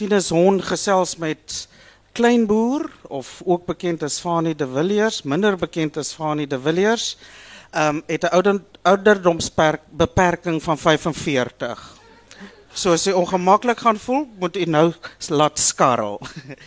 Tinus Hon gesels met Kleinboer of ook bekend as Fanie de Villiers, minder bekend as Fanie de Villiers. Ehm um, het 'n ouder, ouderdomsbeperking van 45. So as jy ongemaklik gaan voel, moet jy nou laat skarrel.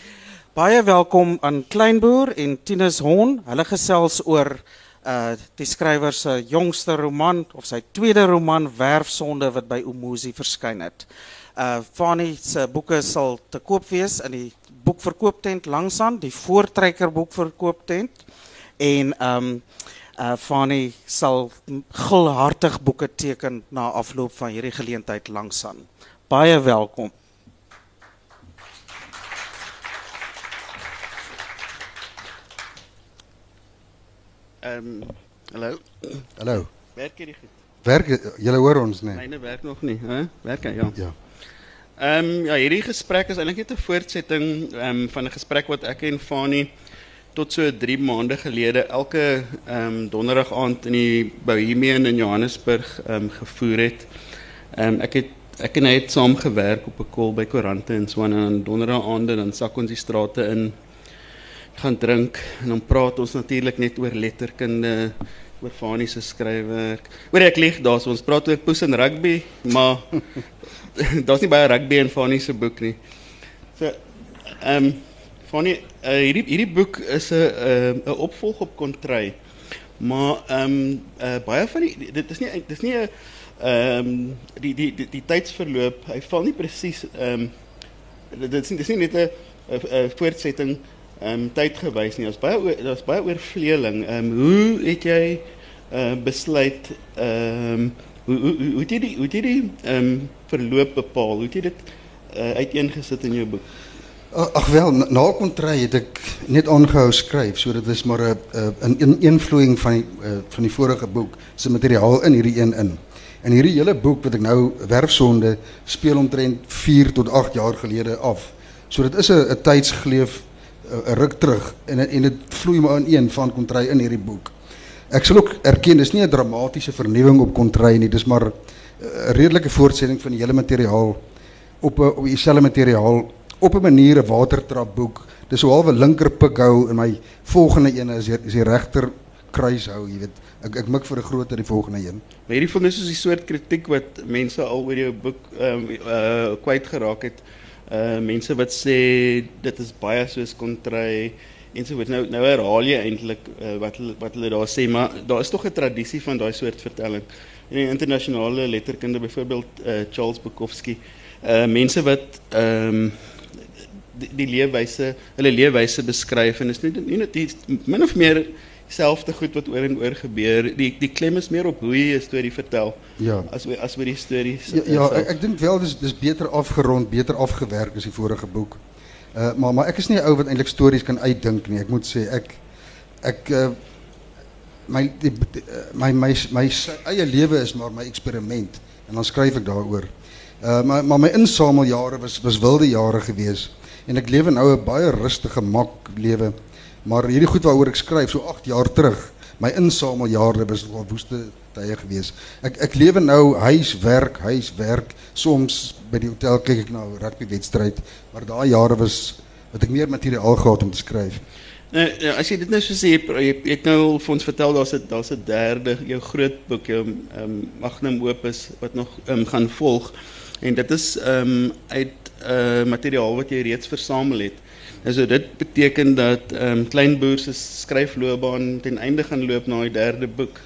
Baie welkom aan Kleinboer en Tinus Hon. Hulle gesels oor uh die skrywer se jongste roman of sy tweede roman Werfsonde wat by Umuzi verskyn het. Uh Fanny se boeke sal te koop wees in die boekverkooptent langsaan, die Voortrekker boekverkooptent en um uh Fanny sal gulhartig boeke teken na afloop van hierdie geleentheid langsaan. Baie welkom. Ehm um, hallo. Hallo. Werk jy goed? Werk julle hoor ons nie? Myne werk nog nie, hè? Werk hy ja. Ja. Ehm um, ja, hierdie gesprek is eintlik net 'n voortsetting ehm um, van 'n gesprek wat ek en Fani tot so 3 maande gelede elke ehm um, donderdag aand in die Bohemian in Johannesburg ehm um, gevoer het. Ehm um, ek het ek en hy het saam gewerk op 'n kol by koerante en so aan donderdag aande dan sak ons die strate in gaan drink en dan praat ons natuurlik net oor letterkunde, oor Fanie se skryfwerk. Oor ek lieg daar, so ons praat oor poes en rugby, maar daar's nie baie rugby in Fanie se boek nie. So ehm um, Fanie, uh, hierdie hierdie boek is 'n 'n uh, opvolg op Kontry. Maar ehm um, uh, baie van die dit is nie dit is nie 'n ehm um, die, die die die tydsverloop, hy val nie presies ehm um, dit dit is nie net 'n 'n voortsetting ehm um, tyd gewys nie. Ons baie daar's baie oorvleeling. Ehm um, hoe het jy uh, besluit ehm um, hoe hoe hoe het jy die hoe het jy die ehm um, verloop bepaal? Hoe het jy dit uh, uiteengesit in jou boek? Ag wel, na, kontry het ek net aangehou skryf, so dit is maar 'n 'n invloeding van die uh, van die vorige boek se materiaal in hierdie een in. En hierdie hele boek wat ek nou Werfsonde speel omtrent 4 tot 8 jaar gelede af. So dit is 'n tydsgeleef 'n ruk terug en en dit vloei maar in een van kontry in hierdie boek. Ek sal ook erken dis nie 'n dramatiese vernuwing op kontry nie, dis maar 'n redelike voortsetting van die hele materiaal op 'n op dieselfde materiaal op 'n manier 'n watertrap boek. Dis so half 'n linker pik hou en my volgende een is die, is die regter kruis hou, jy weet. Ek ek mik vir 'n groter die volgende een. Maar hierdie voel net soos die soort kritiek wat mense al oor jou boek ehm um, uh kwyt geraak het. Uh mense wat sê dit is baie soos kontry en so word nou nou herhaal jy eintlik uh, wat wat hulle daar sê maar daar is tog 'n tradisie van daai soort vertelling. In die internasionale letterkunde byvoorbeeld uh Charles Bukowski uh mense wat ehm um, die, die leefwyse hulle leefwyse beskryf en is nie nie net min of meer selfde goed wat oor en oor gebeur. Die die klem is meer op hoe jy 'n storie vertel. Ja. As as oor die stories. Ja, ja ek, ek dink wel dis dis beter afgerond, beter afgewerk as die vorige boek. Uh maar maar ek is nie 'n ou wat eintlik stories kan uitdink nie. Ek moet sê ek ek uh my die, die, my my my eie lewe is maar my eksperiment en dan skryf ek daaroor. Uh maar maar my insameljare was was wilde jare gewees en ek lewe nou 'n baie rustige mak lewe. Maar hierdie goed waaroor ek skryf so 8 jaar terug, my insameljare was woeste tye gewees. Ek ek lewe nou huis werk, huis werk. Soms by die hotel kyk ek na 'n rugby wedstryd, maar daai jare was wat ek meer materiaal gehad om te skryf. Nou, ja, as jy dit nou so sê, jy het nou vir ons vertel daar's 'n daar's 'n derde jou groot boek, jou ehm um, magnum opus wat nog ehm um, gaan volg. En dit is ehm um, uit uh materiaal wat jy reeds versamel het. En so dit beteken dat ehm um, Kleinboer se skryfloopbaan ten einde gaan loop na die derde boek.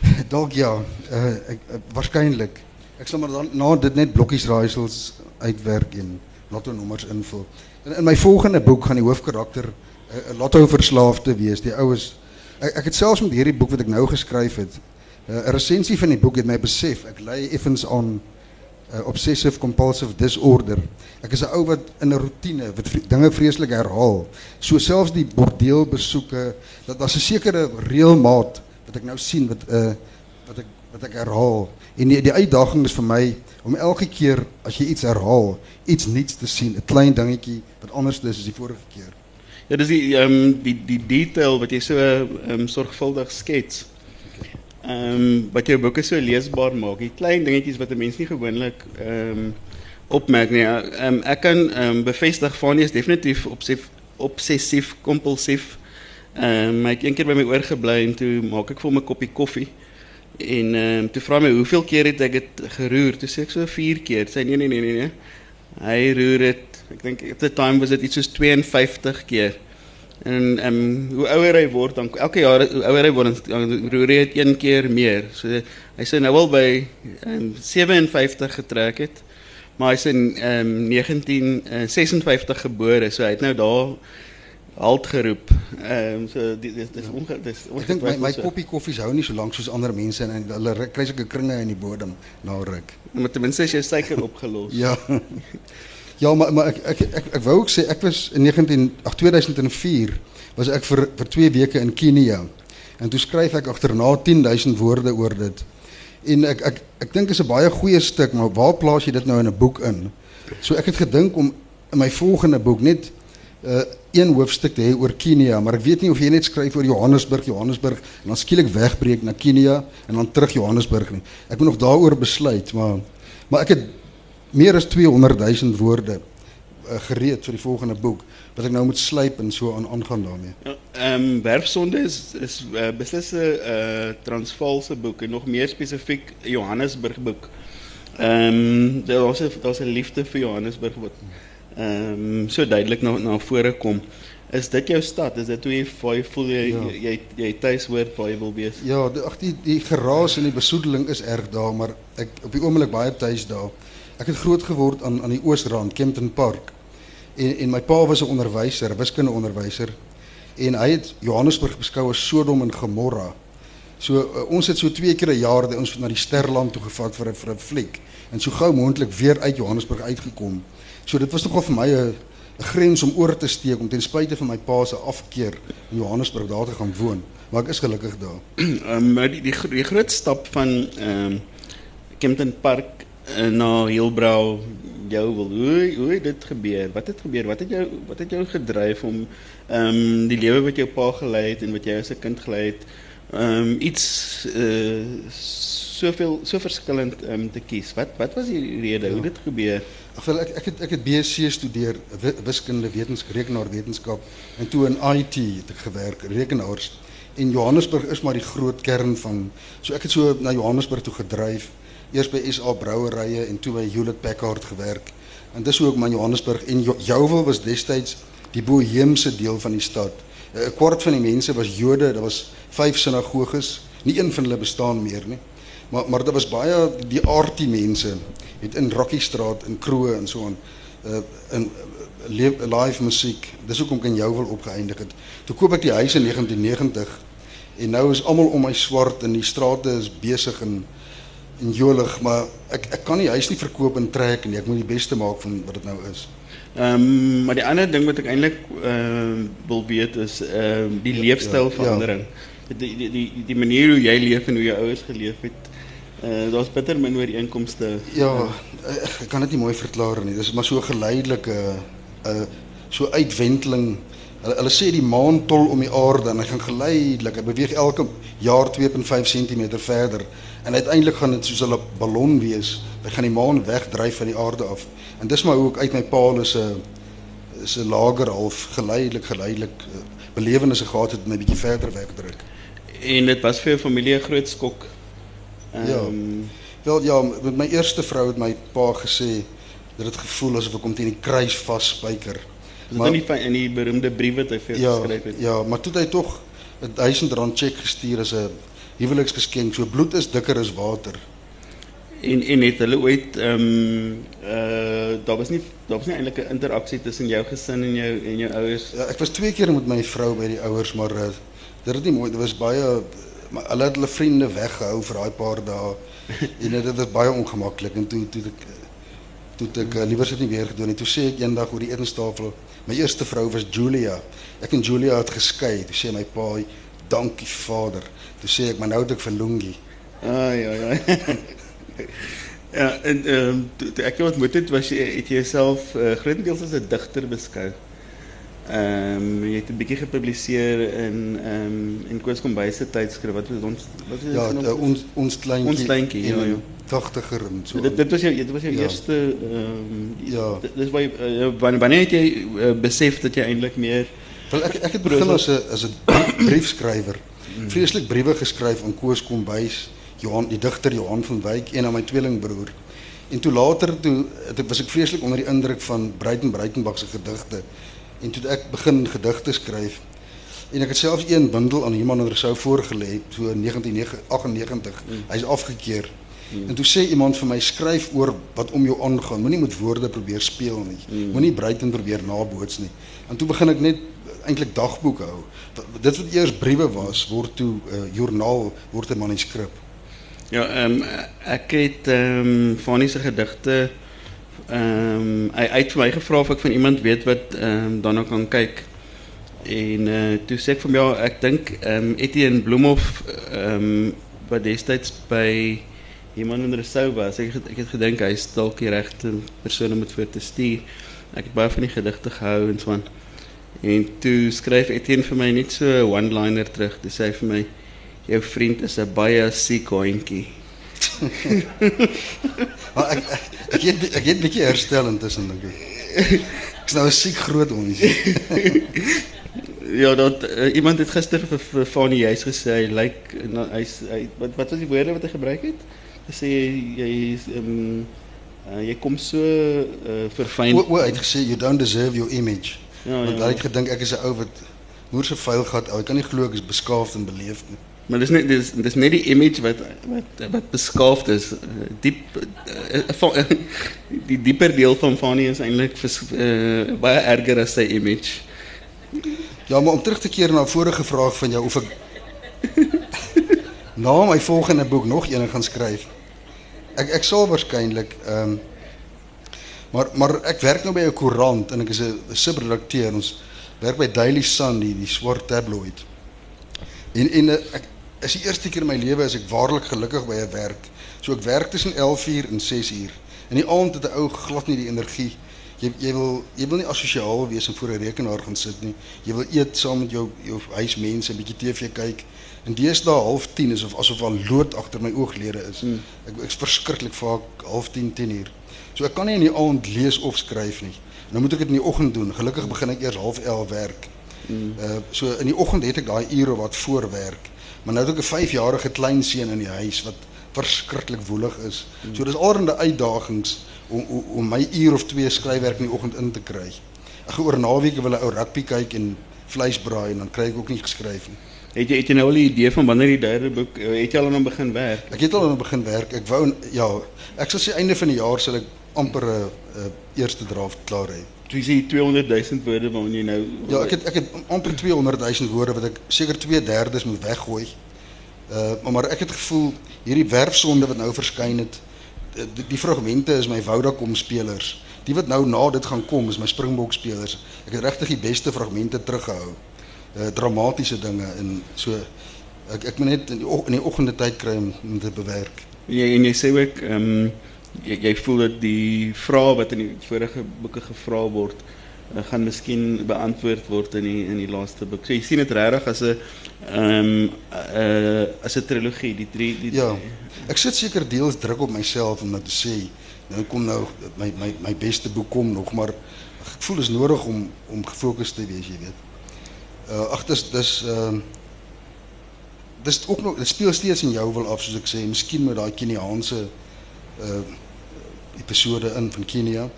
Dalk ja, uh, ek uh, waarskynlik. Ek sal maar dan na dit net blokkies raaisels uitwerk en lotto nommers invul. In, in my volgende boek gaan die hoofkarakter 'n uh, lotto verslaafde wees. Die oues ek, ek het selfs met hierdie boek wat ek nou geskryf het, 'n resensie van die boek het my besef ek lê effens aan uh, obsessive compulsive disorder. Ek is 'n ou wat in 'n rotine wat dinge vreeslik herhaal. So selfs die bordeelbesoeke, dat was 'n sekere reëlmaat wat ek nou sien wat uh, wat ek herhaal. En die, die uitdaging is vir my om elke keer as jy iets herhaal, iets nuuts te sien, 'n klein dingetjie wat anders is as die vorige keer. Ja, dis die ehm um, die die detail wat jy so ehm um, sorgvuldig skets. Ehm um, wat jou boeke so leesbaar maak. Die klein dingetjies wat 'n mens nie gewoonlik ehm um, opmerk nie. Ehm ek kan ehm bevestig Fanie is definitief obsessief obsessief kompulsief. Ehm um, ek een keer by my oor gebly en toe maak ek vir hom 'n koppie koffie. En ehm um, toe vra my hoeveel keer het ek dit geroer? Toe sê ek so 4 keer. Sy nee nee nee nee nee. Hy roer dit. Ek dink at the time was dit iets soos 52 keer. En ehm um, hoe ouer hy word dan elke jaar hoe ouer hy word dan roer hy dit een keer meer. So hy sê nou wel by um, 57 getrek het. Maar hy's in ehm um, 1956 gebore, so hy het nou daar halt geroep. Ehm um, so dis dis onge dis Ek dink my my koppie koffie hou nie so lank soos ander mense en hulle ry- kry sulke kringe in die bodem na ruk. met ten minste is jou suiker opgelos. Ja. Ja, maar maar ek ek ek, ek wou ook sê ek was in 19 ag 2004 was ek vir vir 2 weke in Kenia. En toe skryf ek agterna 10000 woorde oor dit. En ek ek ek dink is 'n baie goeie stuk, maar waar plaas jy dit nou in 'n boek in? So ek het gedink om in my volgende boek net uh een hoofstuk te hê oor Kenia, maar ek weet nie of jy net skryf oor Johannesburg, Johannesburg en dan skielik wegbreek na Kenia en dan terug Johannesburg nie. Ek moet nog daaroor besluit, maar maar ek het meer as 200 000 woorde uh, gereed vir die volgende boek wat ek nou moet slyp en so aan aangaan daarmee. Ja, Ehm um, Werfsonde is is uh, beslis 'n uh, Transvaalse boek en nog meer spesifiek Johannesburg boek. Ehm um, daar was 'n daar's 'n liefde vir Johannesburg wat ehm um, so duidelik na na vore kom. Is dit jou stad? Is dit hoe jy jy voel jy Ja. jy, jy, jy tuis hoort waar jy wil wees? Ja, die- ag die die geraas en die besoedeling is erg daar, maar ek op die oomblik baie tuis daar. Ek het groot geword aan aan die Oosrand, Kempton Park. En en my pa was 'n onderwyser, 'n wiskundeonderwyser. En hy het Johannesburg beskou as Sodom en Gomorra. So uh, ons het so twee keer 'n jaar dat ons na die Sterland toe gevat vir 'n vir 'n fliek en so gou moontlik weer uit Johannesburg uitgekom. So dit was nogal vir my 'n 'n grens om oor te steek om ten spyte van my pa se afkeer in Johannesburg daar te gaan woon. Maar ek is gelukkig daar. Ehm um, maar die, die die groot stap van ehm um, Kempton Park uh, na Hillbrow jou wil hoe hoe dit gebeur? Wat het gebeur? Wat het jou wat het jou gedryf om ehm um, die lewe wat jou pa gelei het en wat jy as 'n kind gelei het ehm um, iets uh, soveel so verskillend ehm um, te kies? Wat wat was die rede? Hoe Ja. het dit gebeur? Ag wel ek ek het ek het BSc studeer wi- wiskunde wetenskap rekenaarwetenskap en toe in IT het ek gewerk rekenaars. En Johannesburg is maar die groot kern van so ek het so na Johannesburg toe gedryf. Eers by SA Brouwerye en toe by Hewlett Packard gewerk. En dis hoe ek in Johannesburg en Jo- Jouwel was destyds die boheemse deel van die stad. 'n kwart van die mense was Jode daar was vyf sinagoges nie een van hulle bestaan meer nie Maar maar daar was baie die aartie mense het in Rockiestraat in kroe en so aan uh, in uh, leef- live musiek. Dis hoekom ek in Jouwel opgeëindig het. Toe koop ek die huis in 1990 en nou is almal om my swart en die strate is besig en en jolig, maar ek ek kan die huis nie verkoop en trek nie. Ek moet die beste maak van wat dit nou is. Ehm um, maar die ander ding wat ek eintlik ehm uh, wil weet is ehm um, die leefstylverandering. Die, die die die manier hoe jy leef en hoe jou ouers geleef het. Uh, daar's bitter min ooreenkomste. Ja, eh, ek kan dit nie mooi verklaar nie. Dis maar so 'n geleidelike uh so uitwenteling. Hulle hulle sê die maan tol om die aarde en hy gaan geleidelik. Hy beweeg elke jaar 2.5 cm verder en uiteindelik gaan dit soos 'n ballon wees. Hy gaan die maan wegdryf van die aarde af. En dis maar hoe ek uit my 'n is 'n lager half geleidelik geleidelik uh, belewennisse gehad het my bietjie verder wegdruk. En dit was vir jou familie 'n groot skok. Ja. Wel ja, met my eerste vrou het my pa gesê dat dit gevoel asof ek hom teen die kruis vasspyker. Was dit in die in die beroemde brief wat hy vir ja, geskryf het? ja, maar toe het hy tog 'n 1000 rand cheque gestuur as 'n huweliksgeskenk. So bloed is dikker as water. En en het hulle ooit ehm um, uh daar was nie daar was nie eintlik 'n interaksie tussen jou gesin en jou en jou ouers. Ja, ek was twee keer met my vrou by die ouers, maar uh, dit het nie mooi, dit was baie maar hulle het hulle vriende weggehou vir daai paar dae. en dit was baie ongemaklik en toe toe ek toe ek uh, liewer dit nie weer gedoen nie. Toe sê ek eendag oor die etenstafel, my eerste vrou was Julia. Ek en Julia het geskei. Toe sê my pa, "Dankie Vader." Toe sê ek, "Maar nou het ek vir Lungi." Ah ja ja. ja, en ehm um, toe, toe ek jou ontmoet het, was jy het jy jouself uh, grootendeels as 'n digter beskou. Ehm um, jy het 'n bietjie gepubliseer in ehm um, in Koos Kombuis se tydskrif. Wat was ons wat Ja, uh, genoem? ons ons kleintjie. Ons kleintjie, ja, ja. 80er en so. Dit dit was jou dit was jou Ja. eerste ehm Ja. Dis waar uh, wanneer wanneer het jy uh, besef dat jy eintlik meer Wel ek ek het begin as 'n as 'n briefskrywer. Vreeslik briewe geskryf aan Koos Kombuis, Johan die digter Johan van Wyk en aan my tweelingbroer. En toe later toe het ek was ek vreeslik onder die indruk van Breiten Breitenbach se gedigte. En toe het ek begin gedigte skryf. En ek het selfs een bundel aan Iman en Rousseau voorgelê so in 1998. Hy's afgekeur. En toe sê iemand vir my skryf oor wat om jou aangaan. Moenie met woorde probeer speel nie. Moenie Breiten probeer naboots nie. En toe begin ek net eintlik dagboek hou. Dit wat eers briewe was, word toe 'n uh, joernaal, word 'n manuskrip. Ja, ehm ek het ehm um, Fanny se gedigte ehm hy hy het vir my gevra of ek van iemand weet wat ehm um, daarna kan kyk. En uh, toe sê ek vir hom ja, ek dink ehm um, Etienne Bloemhof ehm um, wat destyds by iemand in Rousseau was. Ek ek het gedink hy is dalk die regte persoon om dit voor te stuur. Ek het baie van die gedigte gehou en so aan. En toe skryf Etienne vir my net so 'n one-liner terug. Sê hy vir my jou vriend is 'n baie siek hondjie. Maar ek ek, ek het ek het 'n bietjie herstel intussen dink ek. Ek's nou 'n siek groot honnie. Ja, dat uh, iemand het gister vir, vir Fanny juis gesê hy lyk nou, hy's hy wat wat was die woorde wat hy gebruik het? Hy sê jy is ehm um, uh, jy kom so uh, verfyn. O, o, hy het gesê you don't deserve your image. Ja, Want ja. hy het gedink ek is 'n ou wat moer se vuil gat ou. Ek kan nie glo ek is beskaafd en beleefd nie. Maar dis net dis dis net die image wat wat wat beskaafd is. Uh, diep uh, die dieper deel van Fanny is eintlik uh, baie erger as sy image. Ja, maar om terug te keer na vorige vraag van jou of ek na my volgende boek nog een gaan skryf. Ek ek sal waarskynlik ehm um, maar maar ek werk nou by 'n koerant en ek is 'n subredakteur. Ons werk by Daily Sun, die die swart tabloid. En en eh, ek is die eerste keer in my lewe as ek waarlik gelukkig by 'n werk. So ek werk tussen 11uur en 6uur. In die aand het 'n ou glad nie die energie. Jy jy wil jy wil nie asosiaal wees en voor 'n rekenaar gaan sit nie. Jy wil eet saam met jou jou huismense, 'n bietjie TV kyk. En deesdae half 10 is of asof al lood agter my ooglede is. Hmm. Ek ek's verskriklik vaak half 10, 10 uur. So ek kan nie in die aand lees of skryf nie. Nou moet ek dit in die oggend doen. Gelukkig begin ek eers half 11 werk. Hmm. Uh so in die oggend het ek daai ure wat voor werk. Maar nou het ek 'n 5-jarige kleinseun in die huis wat verskriklik woelig is. So dis allerlei uitdagings om om, om my uur of twee skryfwerk in die oggend in te kry. Ek gaan oor naweke wil 'n ou rugby kyk en vleis braai en dan kry ek ook nie geskryf nie. Het jy het jy nou al 'n idee van wanneer die derde boek uh, het jy al aan hom begin werk? Ek het al aan begin werk. Ek wou ja, ek sal sê einde van die jaar sal ek amper 'n uh, eerste draft klaar hê. Jy sê 200 000 woorde waarin jy nou Ja, ek het ek het amper 200 000 woorde wat ek seker 2/3 moet weggooi. Uh maar, maar ek het gevoel hierdie werfsonde wat nou verskyn het, die, die fragmente is my Vodacom spelers. Die wat nou na dit gaan kom is my Springbok spelers. Ek het regtig die beste fragmente teruggehou. Uh dramatiese dinge en so ek ek moet net in die, in die oggende tyd kry om, om dit bewerk. jy en jy sê ook ehm um, jy, jy voel dat die vrae wat in die vorige boeke gevra word uh, gaan miskien beantwoord word in die in die laaste boek. So jy sien dit regtig as 'n ehm um, uh, as 'n trilogie, die drie die Ja. Ek sit seker deels druk op myself om nou te sê, nou kom nou my my my beste boek kom nog, maar ek voel is nodig om om gefokus te wees, jy weet. Uh ag dis dis ehm uh, dis ook nog dit speel steeds in jou wil af soos ek sê, miskien met daai Keniaanse uh episode in van Kenia.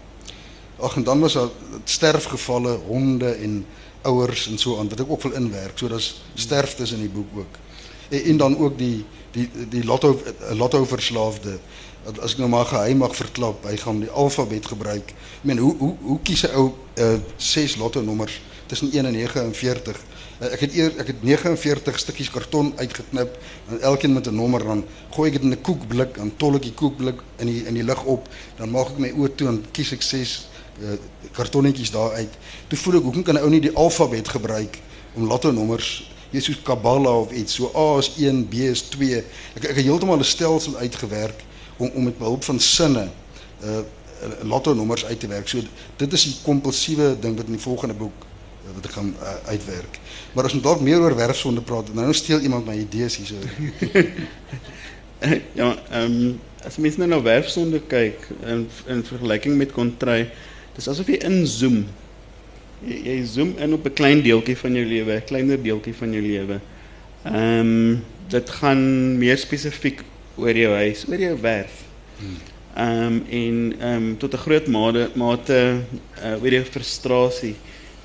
Ag en dan was daar sterfgevalle, honde en ouers en so aan wat ek ook wil inwerk. So daar's sterftes in die boek ook. En, dan ook die die die lotto lotto verslaafde. As ek nou maar geheim mag verklap, hy gaan die alfabet gebruik. Ek meen hoe hoe hoe kies 'n ou uh, ses lotto nommers tussen 1 en 49? Uh, ek het eer ek het 49 stukkies karton uitgeknip en elkeen met 'n nommer dan gooi ek dit in 'n koekblik en tol ek die koekblik in die in die lug op, dan maak ek my oë toe en kies ek ses uh, kartonnetjies daar uit. Toe voel ek hoekom kan 'n ou nie die alfabet gebruik om lotto nommers jy soos Kabbalah of iets. So A is 1, B is 2. Ek ek het heeltemal 'n stelsel uitgewerk om om met behulp van sinne uh lotto nommers uit te werk. So dit is die kompulsiewe ding wat in die volgende boek wat ek gaan uh, uitwerk. Maar as ons dalk meer oor werfsonde praat, nou steel iemand my idees hierso. ja, ehm um, as mense nou na werfsonde kyk in in vergelyking met kontry, dis asof jy inzoom. Jy, jy zoom in op 'n klein deeltjie van jou lewe, 'n kleiner deeltjie van jou lewe. Ehm um, dit gaan meer spesifiek oor jou huis, oor jou werf. Ehm um, en ehm um, tot 'n groot mate mate uh, oor jou frustrasie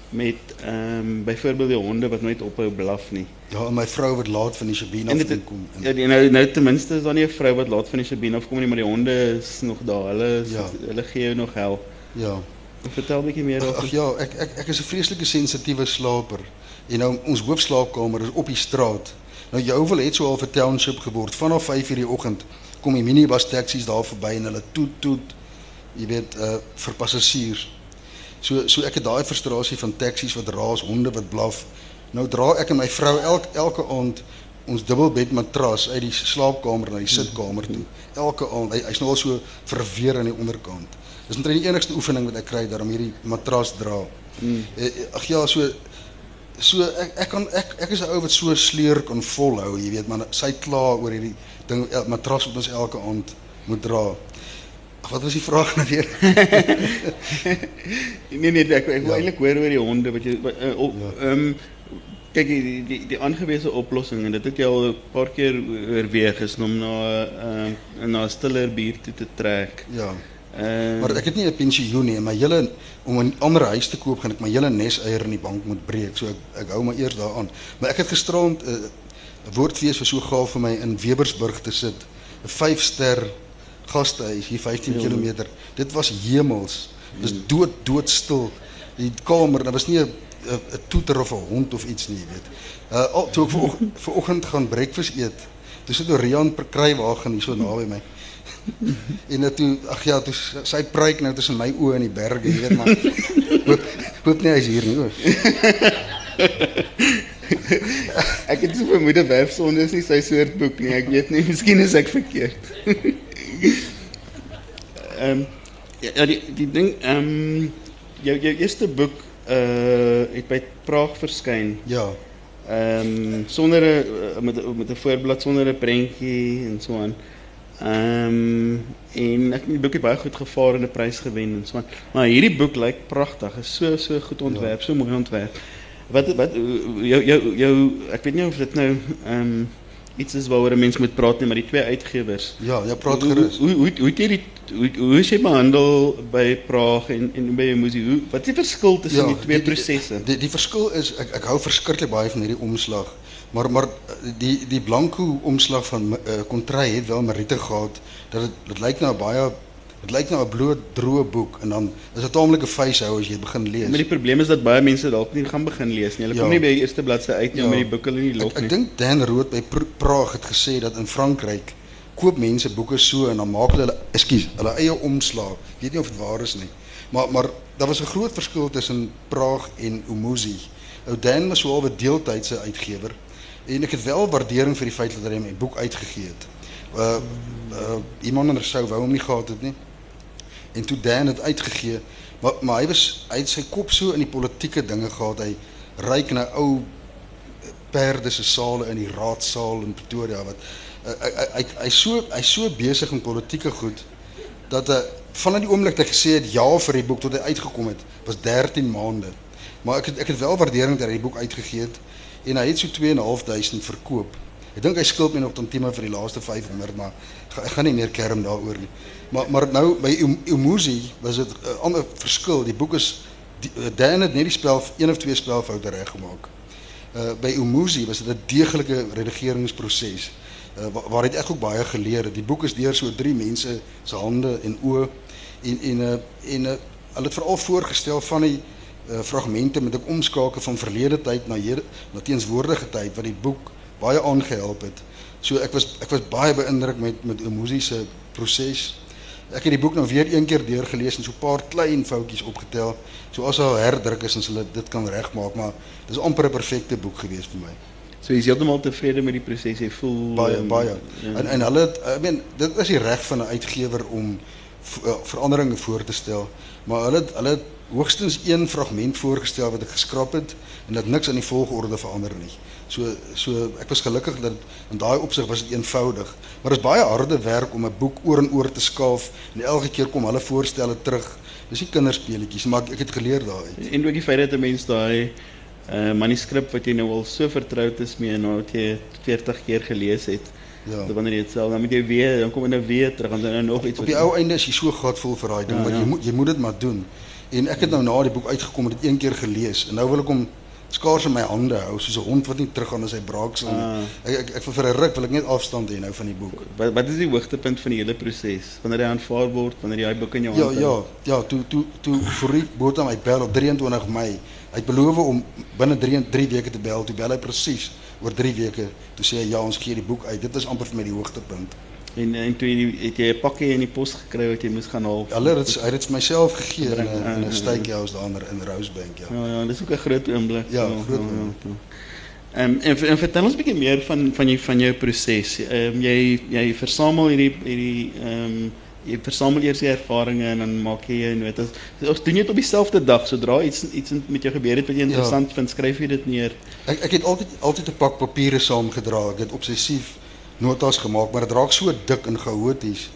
met ehm um, byvoorbeeld die honde wat nooit ophou blaf nie. Ja, en my vrou wat laat van die Sabine En af kom. En, ja, die- nou nou ten minste is daar nie 'n vrou wat laat van die Sabine afkom nie, maar die honde is nog daar. Hulle Ja. hulle gee jou nog hel. ja. Vertel 'n bietjie meer Ag daarvan. ja, ek ek ek is 'n vreeslike sensitiewe slaper. En nou ons hoofslaapkamer is op die straat. Nou jou wil het so al 'n township geword. Vanaf 5:00 die oggend kom die minibus taksies daar verby en hulle toet toet. Jy weet, uh vir passasiers. So so ek het daai frustrasie van taksies wat raas, honde wat blaf. Nou dra ek en my vrou elk elke aand ons dubbelbed matras uit die slaapkamer na die sitkamer toe. Elke aand. Hy hy's nou al so verweer aan die onderkant. Dis omtrent die enigste oefening wat ek kry daarom hierdie matras dra. Mm. Ag ja, so so ek ek kan ek ek is 'n ou wat so sleur kan volhou, jy weet, maar sy kla oor hierdie ding el- matras wat ons elke aand moet dra. Wat was die vraag nou weer? Nee nee, ek ek wil Ja. eintlik hoor oor die honde wat jy uh, Ja. ehm um, kyk die die die aangewese oplossing en dit het jy al 'n paar keer oorweeg is om na ehm uh, na 'n stiller toe te trek. Ja. Ehm Maar ek het nie 'n pensioen nie my hele om 'n ander huis te koop gaan ek my hele neseier in die bank moet breek. So ek ek hou maar eers daaraan. Maar ek het gisterand 'n uh, woordfees was so gaaf vir my in Webersburg te sit. 'n 5 ster gastehuis hier 15 Ja. km. Dit was hemels. Dit was dood doodstil. Die kamer, daar was nie 'n toeter of 'n hond of iets nie, weet. Uh al toe ek vanoggend vanoggend gaan breakfast eet. Toe sit Orion per kruiwagen hier so naby my. En nou toe ag ja, toe sy pruik nou tussen my oë en die berge, jy weet maar. hoop, hoop nie hy's hier nie. Ek het so vermoed 'n werfsonde is nie sy soort boek nie. Ek weet nie, miskien is ek verkeerd. Ehm um, ja, ja, die die ding ehm um, jou jou eerste boek uh het by Praag verskyn. Ja. Ehm um, sonder 'n uh, met 'n- met 'n voorblad sonder 'n prentjie en so aan. Ehm um, en ek het die boek het baie goed gevaar en 'n prys gewen en so aan. Maar hierdie boek lyk pragtig. Is so so goed ontwerp, so mooi ontwerp. Wat wat jou jou jou ek weet nie of dit nou ehm um, iets is waaroor 'n mens moet praat nie, maar die twee uitgewers. Ja, ja, praat gerus. Hoe hoe hoe het jy die hoe, hoe is jy behandel by Praag en en by jou musie? Hoe wat is die verskil tussen die twee prosesse? Die, die verskil is ek ek hou verskriklik baie van hierdie omslag. Maar maar eh, die die blanco omslag van uh, Kontry het wel Marite gehad dat dit dit lyk nou 'n baie dit lyk nou 'n bloot droë boek en dan is dit 'n taamlike vuishou as jy begin lees. Maar die probleem is dat baie mense dalk nie gaan begin lees nie. Hulle Ja. kom nie by die eerste bladsy uit nie, Ja. omdat die boeke hulle nie lok Ek, ek nie. dink Dan Rood by Pr- Praag het gesê dat in Frankryk koop mense boeke so en dan maak hulle ekskuus, hulle eie omslag. Ek weet nie of dit waar is nie. Maar maar daar was 'n groot verskil tussen Praag en Umuzi. Ou Dan was so 'n deeltydse uitgewer en ek het wel waardering vir die feit dat hy my boek uitgegee het. Uh uh iemand anders sou wou hom nie gehad het nie. En toe Dan het uitgegee, maar maar hy was hy het sy kop so in die politieke dinge gehad. Hy ryk na ou perde se sale in die raadsaal in Pretoria wat uh, hy hy hy so hy's so besig in politieke goed dat hy vanaf die oomblik dat hy gesê het ja vir die boek tot hy uitgekom het was 13 maande. Maar ek het ek het wel waardering dat hy die boek uitgegee het en hy het so 2.500 verkoop. Ek dink hy skuld my nog tantieme vir die laaste 500 maar ek gaan nie meer kerm daaroor nie. Maar maar nou by Um- Umuzi was dit 'n ander verskil. Die boek is die, Dan het net die spel een of twee spelfoute reggemaak. Uh by Umuzi was dit 'n deeglike redigeringsproses. Waar, waar het ek ook baie geleer. het. Die boek is deur so drie mense se hande en oë uh en uh, hulle het voorgestel van die uh, fragmente met 'n omskakel van verlede tyd na hede, na teenswoordige tyd wat die boek baie aangehelp het. So ek was ek was baie beïndruk met met Umuzi se proses. Ek het die boek nou weer een keer deurgelees en so 'n paar klein foutjies opgetel. So as daar herdruk is en hulle dit kan regmaak, maar dis amper 'n perfekte boek gewees vir my. So jy's heeltemal tevrede met die proses. Jy voel Baie ehm, baie. ja. En en hulle het, ek meen dit is die reg van 'n uitgewer om uh, veranderinge voor te stel. Maar hulle het, hulle het hoogstens een fragment voorgestel wat ek geskraap het en dat niks aan die volgorde verander nie. So so ek was gelukkig dat in daai opsig was dit eenvoudig. Maar dit is baie harde werk om 'n boek oor en oor te skaaf en elke keer kom hulle voorstelle terug. Dis nie kinderspeletjies, maar ek, ek het geleer daaruit. En ook die feit dat 'n mens daai uh, manuskrip wat jy nou al so vertroud is mee en nou wat jy 40 keer gelees het. Ja. Dan wanneer jy dit self dan moet jy weer dan kom jy nou weer terug en dan nou nog iets Op die ou einde is jy so gatvol vir daai ding, Ja, maar ja. jy moet jy moet dit maar doen. En ek het nou na die boek uitgekom het dit een keer gelees en nou wil ek hom skaars in my hande hou soos 'n hond wat nie teruggaan as hy braaksel nie. Ah. Ek ek, ek vir 'n ruk wil ek net afstand hê nou van die boek. wat wat is die hoogtepunt van die hele proses? Wanneer hy aanvaar word, wanneer jy daai boek in jou Ja, hand ja, ja, toe toe toe Fourie Botha my bel op 23 Mei. Hy het beloof om binne 3 3 weke te bel. Toe bel hy presies oor 3 weke. Toe sê hy ja, ons gee die boek uit. Dit is amper vir my die hoogtepunt. En en toe jy die- het jy 'n pakkie in die pos gekry wat jy moes gaan haal. Hulle het hy het myself gegee in 'n in 'n ah, steakhouse daar in Rosebank, ja. Ja, ja, dis ook 'n groot oomblik. Ja, groot oomblik. ja. Ehm en, en vertel ons 'n bietjie meer van van jou van jou proses. Ehm jy jy versamel hierdie hierdie ehm jy versamel eers die ervarings en dan maak jy jou notas. Of doen dit op dieselfde dag sodra iets iets met jou gebeur het wat jy interessant vind, skryf jy dit neer. Ek ek het altyd altyd 'n pak papiere saamgedra. Ek het obsessief notas gemaak, maar dit raak so dik en chaoties.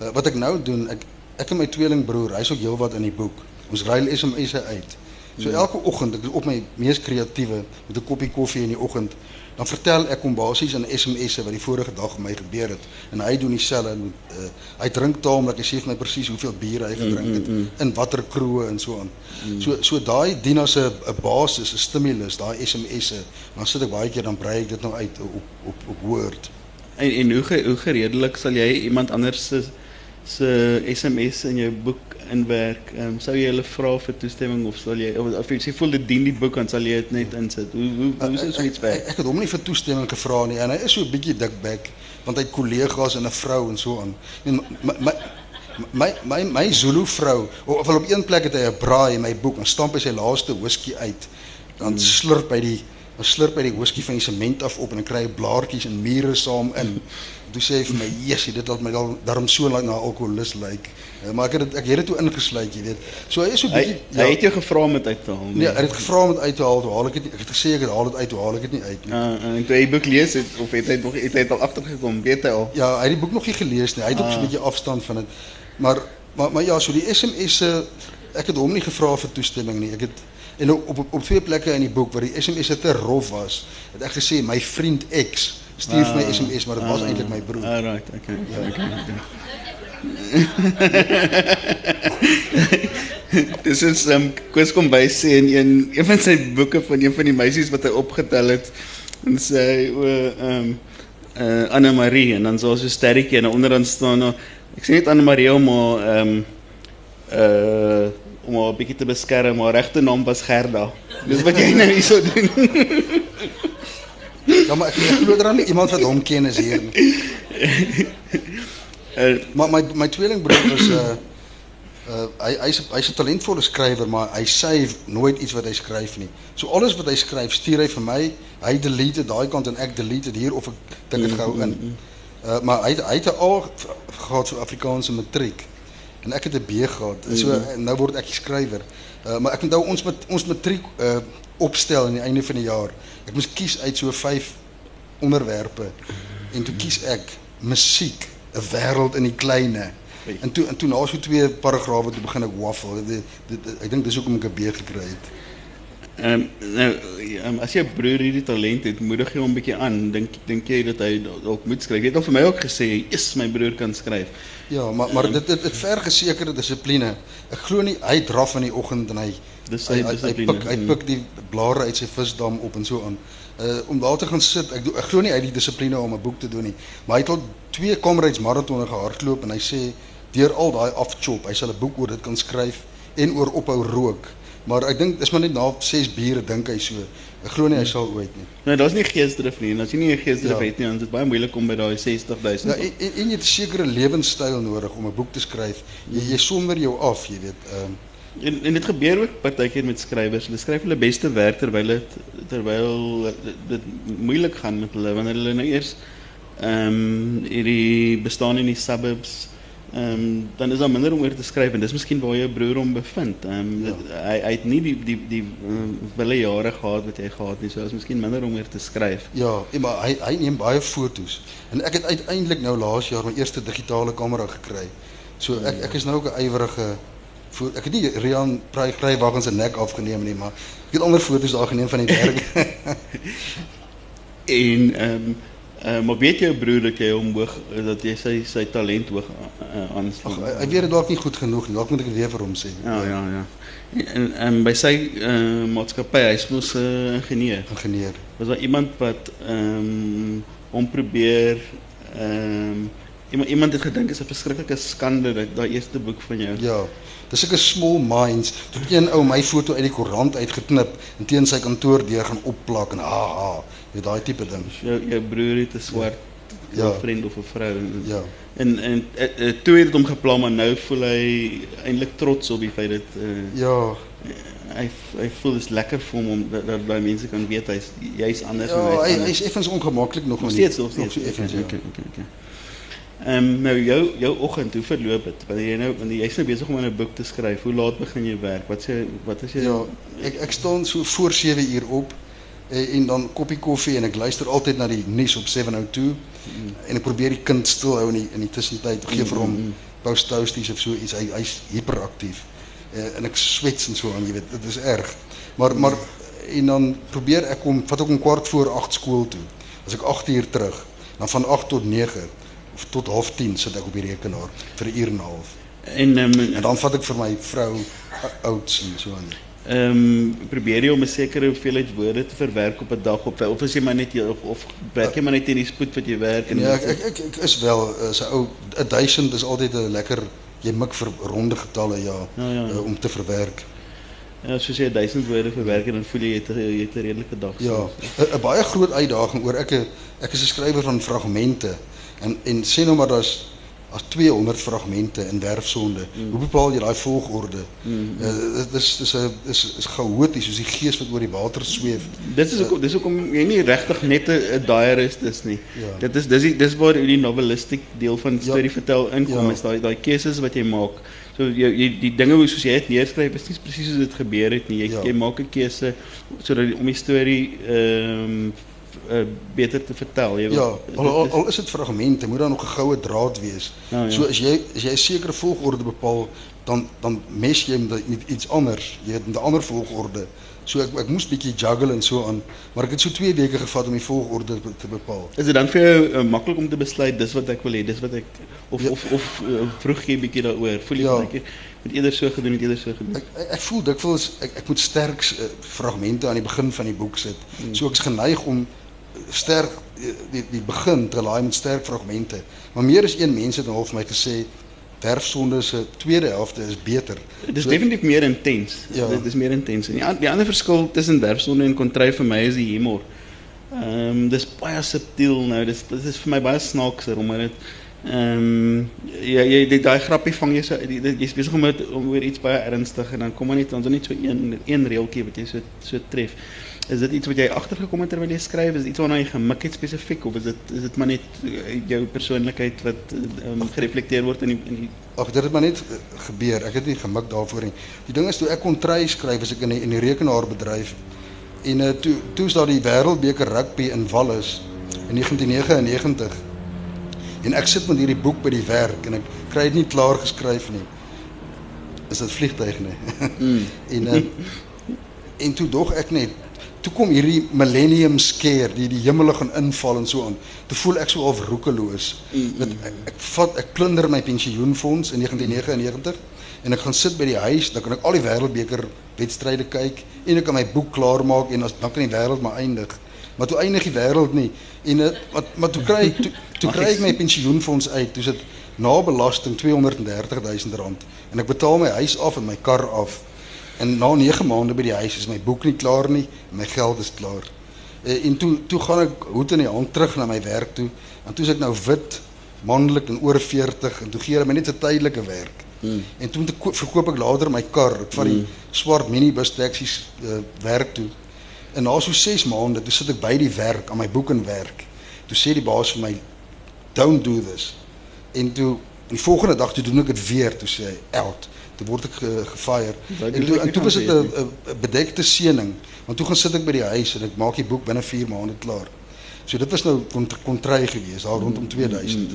Uh, wat ek nou doen, ek ek en my tweelingbroer, hy's ook heelwat in die boek. Ons ruil SMS'e uit. So elke oggend, ek is op my mees kreatiewe met 'n koppie koffie in die oggend, dan vertel ek hom basies in SMS'e wat die vorige dag met my gebeur het. En hy doen dieselfde. en, Uh, hy drink taamlik, hy sê vir my presies hoeveel bier hy gedrink het, in watter kroeg en so aan. So so daai dien as 'n 'n basis, 'n stimulus, daai SMS'e. Dan sit ek baie keer dan brei ek dit nou uit op op op Word. En en hoe ge, hoe gereedelik sal jy iemand anders se se SMS in jou boek inwerk? Ehm um, sou jy hulle vra vir toestemming of sal jy of, of jy voel dit dien die boek dan sal jy dit net insit. Hoe hoe hoe sou so iets ek, werk? ek het hom nie vir toestemming gevra nie en hy is so 'n bietjie dikbek want hy het kollegas en 'n vrou en so aan. En my my my my, my Zulu vrou, of op een plek het hy 'n braai in my boek en stamp hy sy laaste whisky uit. Dan slurp hy die dan slurp hy die whisky van die sement af op en dan kry hy blaartjies en mure saam in. Toe sê hy vir my, "Jessie, dit laat my dan daarom so lank na alkoholus lyk." Eh, Maar ek het dit ek het dit toe ingesluit, jy weet. So hy is so 'n Hy bietjie hy het jou gevra om dit uit te haal. Nee, hy het gevra om dit uit te haal, toe haal ek dit. Ek het gesê ek het haal dit uit, toe haal ek dit nie uit nie. Uh, en toe hy die boek lees het of het hy nog het hy het al agtergekom, weet hy al. Ja, hy het die boek nog nie gelees nie. Hy het ook so 'n bietjie afstand van dit. Maar maar maar ja, so die SMS'e ek het hom nie gevra vir toestemming nie. Ek het en op op, op twee plekke in die boek waar die SMS'e te rof was, het ek gesê my vriend X stuur vir my SMS, maar dit was eintlik my broer. Ah, right, okay. Ja, okay. Dis is um Koos kom by sê in een een van sy boeke van een van die meisies wat hy opgetel het en sê o um uh Anna Marie en dan so so sterretjie en onderaan staan nou ek sê net Anna Marie om haar um uh om haar 'n bietjie te beskerm, haar regte naam was Gerda. Dis wat jy nou hierso doen. Ja, maar ek, glo dan nie iemand wat hom ken is hier nie. Uh, Maar my my tweelingbroer was 'n uh, uh, hy hy's hy's 'n talentvolle skrywer, maar hy sê nooit iets wat hy skryf nie. So alles wat hy skryf, stuur hy vir my. Hy delete dit daai kant en ek delete dit hier of ek tik dit gou in. Uh, maar hy hy het 'n A gehad vir Afrikaanse matriek en ek het 'n B gehad. So uh, nou word ek skrywer. Uh, maar ek onthou ons met ons matriek uh, opstel aan die einde van die jaar. Ek moes kies uit so 5 onderwerpe en toe kies ek musiek, 'n wêreld in die kleine. En toe en toe na so twee paragrawe toe begin ek waffle. Dit, dit, dit, ek dink dis hoekom ek 'n B gekry het. Ehm um, nou um, as jou broer hierdie talent het, moedig jy hom 'n bietjie aan. Dink dink jy dat hy dalk moet skryf? Jy het al vir my ook gesê, "Is my broer kan skryf." Ja, maar maar dit dit, dit verg 'n sekere dissipline. Ek glo nie hy draf in die oggend en hy Dis sy hy, hy, hy dissipline. pik hy Mm. pik die blare uit sy visdam op en so aan. Uh om daar te gaan sit, ek ek glo nie hy het die dissipline om 'n boek te doen nie. Maar hy het al twee Comrades maratonne gehardloop en hy sê deur al daai afchop, hy sal 'n boek oor dit kan skryf en oor ophou rook. Maar ek dink dis maar net na 6 biere dink hy so. Ek glo nie hy sal ooit nie. Nou, daar's nie geesdrif nie. En as jy nie 'n geesdrif Ja. het nie, dan is dit baie moeilik om by daai 60000. Ja, en, en, en jy het 'n sekere lewenstyl nodig om 'n boek te skryf. Jy jy sonder jou af, jy weet. Ehm um, En en dit gebeur ook partykeer met skrywers. Hulle skryf hulle beste werk terwyl dit terwyl dit moeilik gaan met hulle wanneer hulle nou eers ehm um, hierdie bestaan in die suburbs ehm dan is daar minder om oor te skryf en dis miskien waar jou broer hom bevind. Ehm ja. hy hy het nie die die die um, wille jare gehad wat hy gehad nie. So is miskien minder om oor te skryf. Ja, maar hy hy neem baie foto's. En ek het uiteindelik nou laas jaar my eerste digitale kamera gekry. So ek ek is nou ook 'n ywerige ek het nie Rian Kruiwagen se nek afgeneem nie, maar ek het ander foto's daar geneem van die werk. en ehm um, Uh, maar weet jou broer dat jy hom hoog dat jy sy sy talent hoog aanslaan? Uh, ek weet dit dalk nie goed genoeg nie. Dalk moet ek weer vir hom sê. Ja, ja, ja. En en by sy uh, maatskappy, hy's mos 'n uh, ingenieur. Ingenieur. Was daar iemand wat ehm um, hom probeer ehm um, iemand iemand het gedink is 'n verskriklike skande dat daai eerste boek van jou. Ja. Dis 'n small minds. Toe een ou my foto uit die koerant uitgeknip en teen sy kantoor deur gaan opplak en ha ha, jy daai tipe ding. Jou jou broer het 'n swart ja. ja. vriend of 'n vrou ja. En en uh, toe het dit hom geplan maar nou voel hy eintlik trots op die feit dat uh, ja hy hy voel dit is lekker vir hom om dat, dat baie mense kan weet hy's jy's anders ja, en hy's hy, hy's effens ongemaklik nog nog steeds nog steeds. Okay, okay, okay, okay, okay. Ehm um, nou jou jou oggend, hoe verloop dit? Wanneer jy nou wanneer jy's nou besig om 'n boek te skryf, hoe laat begin jy werk? Wat sê wat is jy Ja, ek ek staan so voor 7 uur op en, eh, en dan koppie koffie en ek luister altyd na die nuus op 702 mm. en ek probeer die kind stil hou in die in die tussentyd. Ek gee vir hom mm. post toasties of so iets. Hy hy's hiperaktief. Uh, en ek swets en so aan, jy weet, dit is erg. Maar maar en dan probeer ek om vat ek om kwart voor 8 skool toe. As ek 8 uur terug, dan van 8 tot 9 of tot half 10 sit ek op die rekenaar vir 'n uur en half. En um, en dan vat ek vir my vrou ouds en so aan. Ehm um, probeer jy om 'n sekere hoeveelheid woorde te verwerk op 'n dag op of as jy maar net of of werk jy maar net in die spoed wat jy werk en Ja, ek is wel uh, so 1000 is altyd 'n lekker jy mik vir ronde getalle ja, ja, ja. Uh, om te verwerk. Ja, soos jy 1000 woorde verwerk en dan voel jy jy het 'n redelike dag. Ja, 'n baie groot uitdaging oor ek ek is 'n skrywer van fragmente. En en sê nou maar daar's as 200 fragmente in werfsonde. Mm. Hoe bepaal jy daai volgorde? Mm. Uh, is dis 'n is is chaoties soos die gees wat oor die water sweef. Dit is ook dis hoekom jy nie regtig net 'n diarist is nie. Ja. Dit is dis die, dis waar die novelistiek deel van storie ja. vertel inkom ja. is daai daai keuses wat jy maak. So jy, jy die dinge hoe soos jy dit neerskryf is nie presies soos dit gebeur het nie. Jy ja. jy maak 'n keuse sodat om die storie ehm um, uh, beter te vertel. Jy ja, al, al, al is dit fragmente, moet daar nog 'n goue draad wees. Ja, ja. So as jy as jy 'n sekere volgorde bepaal, dan dan mes jy met iets anders. Jy het 'n ander volgorde. So ek ek moes bietjie juggle en so aan, maar ek het so 2 weke gevat om die volgorde te bepaal. Is dit dan vir jou uh, maklik om te besluit dis wat ek wil hê, dis wat ek of ja. of of uh, vroeg jy bietjie daaroor? Voel jy ja. net met eerder so gedoen het eerder so gedoen? Ek ek, ek voel dikwels ek ek moet sterk uh, fragmente aan die begin van die boek sit. Hmm. So ek's geneig om sterk die die begin te laai met sterk fragmente. Maar meer as een mens het half my gesê werfsonde se tweede helfte is beter. Is so, definitief meer intens. Ja. Dit is meer intens. En die, die ander verskil tussen werfsonde en kontry vir my is die humor. Ehm um, dis baie subtiel nou. Dis dit is vir my baie snaakser omdat dit ehm um, ja jy dit daai grappie vang jy so jy's besig om met om oor iets baie ernstig en dan kom maar net dan net so een een reeltjie wat jy so so tref. Is dit iets wat jy agtergekom het terwyl jy skryf? Is dit iets waarna jy gemik het spesifiek of is dit is dit maar net eh, jou persoonlikheid wat um, gereflekteer word in die in die Ag, dit het maar net eh, gebeur. Ek het nie gemik daarvoor nie. Die ding is toe ek kon try skryf as ek in die, in die rekenaarbedryf en uh, toe toe is daar die wêreldbeker rugby in Wallis in 1999. En ek sit met hierdie boek by die werk en ek kry dit nie klaar geskryf nie. Is dit vliegtuig nie? Mm. en uh, en toe dog ek net toe kom hierdie millennium scare die die hemel gaan inval en so aan. Toe voel ek so half roekeloos. Dat ek, ek vat ek plunder my pensioenfonds in 1999 en ek gaan sit by die huis, dan kan ek al die wêreldbeker wedstryde kyk en ek kan my boek klaar maak en as, dan kan die wêreld maar eindig. Maar toe eindig die wêreld nie en wat maar toe kry toe, toe kry ek my pensioenfonds uit. Toe sit na belasting 230 000 rand en ek betaal my huis af en my kar af. En na 9 maande by die huis is my boek nie klaar nie, my geld is klaar. Eh, en toe toe gaan ek hoed in die hand terug na my werk toe. En toe is ek nou wit, manlik en oor 40 en toe gee hulle my net 'n tydelike werk. Hmm. En toe ek verkoop ek later my kar, ek vat die hmm. swart minibus taksies uh, werk toe. En na so 6 maande, toe sit ek by die werk aan my boek en werk. Toe sê die baas vir my, "Don't do this." En toe En die volgende dag toe doen ek dit weer, toe sê hy out. Toe word ek ge, gefire. En toe en toe was dit 'n bedekte seëning. Want toe gaan sit ek by die huis en ek maak die boek binne 4 maande klaar. So dit was nou kont- kontry geweest daar rondom 2000.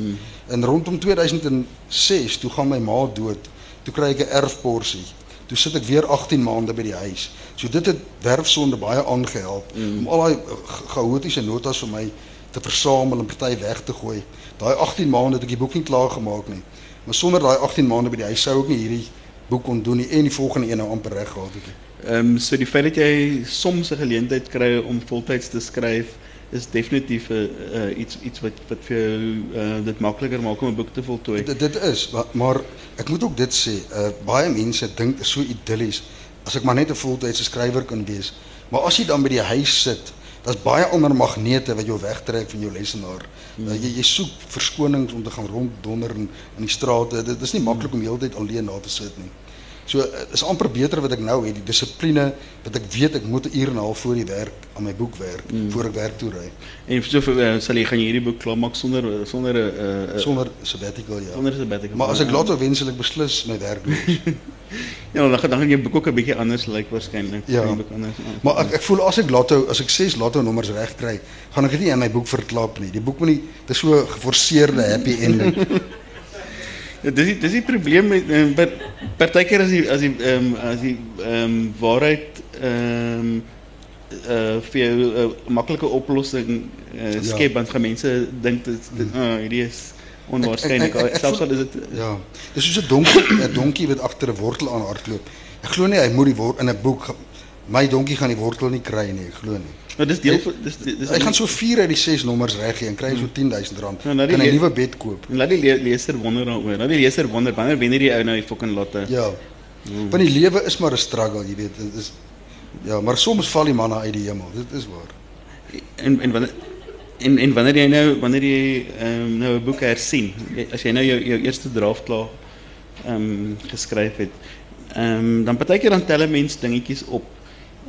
En rondom 2006 toe gaan my ma dood. Toe kry ek 'n erfporsie. Toe sit ek weer 18 maande by die huis. So dit het werfsonde baie aangehelp om al daai uh, cha- chaotiese notas vir my te versamel en party weg te gooi. Daai 18 maande het ek die boek nie klaar gemaak nie. Maar sonder daai 18 maande by die huis sou ek nie hierdie boek kon doen nie en die volgende een nou amper reg gehad het. nie. Ehm so die feit dat jy soms 'n geleentheid kry om voltyds te skryf is definitief 'n uh, iets iets wat wat vir jou uh, dit makliker maak om 'n boek te voltooi. Dit dit is, maar, ek moet ook dit sê, uh, baie mense dink so idillies as ek maar net 'n voltydse skrywer kan wees. Maar as jy dan by die huis sit, daar's baie ander magnete wat jou wegtrek van jou lesenaar. Uh, jy jy soek verskonings om te gaan ronddonder in in die strate. Dit is nie maklik om die hele tyd alleen daar te sit nie. So uh, is amper beter wat ek nou het, die dissipline wat ek weet ek moet 'n uur en 'n half voor die werk aan my boek werk mm. voor ek werk toe ry. En so uh, sal jy gaan hierdie boek klaarmaak sonder sonder 'n uh, uh, Sonder sabbatical ja. sonder sabbatical. Maar as ek later wens sal ek beslis my werk doen. ja, dan gaan dan gaan jou boek ook 'n bietjie anders lyk like, waarskynlik. Ja. Anders. Maar ek ek voel as ek lotto as ek 6 lotto nommers reg kry, gaan ek dit nie in my boek verklap nie. Die boek moet nie dis so geforseerde happy ending. Ja, dis die, dis die probleem met um, per, partykeer as die as die ehm um, as die ehm um, waarheid ehm um, uh vir jou 'n uh, maklike oplossing uh, Ja. skep want gaan mense dink dit dit oh, hierdie is onwaarskynlik. Selfs al is dit Ja. Dis soos 'n donkie 'n donkie wat agter 'n wortel aan hardloop. Ek glo nie hy moet die wort in 'n boek my donkie gaan die wortel nie kry nie, ek glo nie. nou dis deel van dis dis Hy gaan so 4 uit die 6 nommers reggee en kry so 10000 rand. Ja, nou die Kan 'n nuwe bed koop. En laat die le leser wonder daaroor. Laat die leser wonder wanneer wen hierdie ou nou die fucking lotte. Ja. Want die lewe is maar 'n struggle, jy weet. Dit is ja, maar soms val die manne uit die hemel. Dit is waar. En en wanneer en en wanneer jy nou wanneer jy ehm um, nou 'n boek hersien, as jy nou jou jou eerste draft klaar ehm um, geskryf het, ehm um, dan partykeer dan tel 'n mens dingetjies op.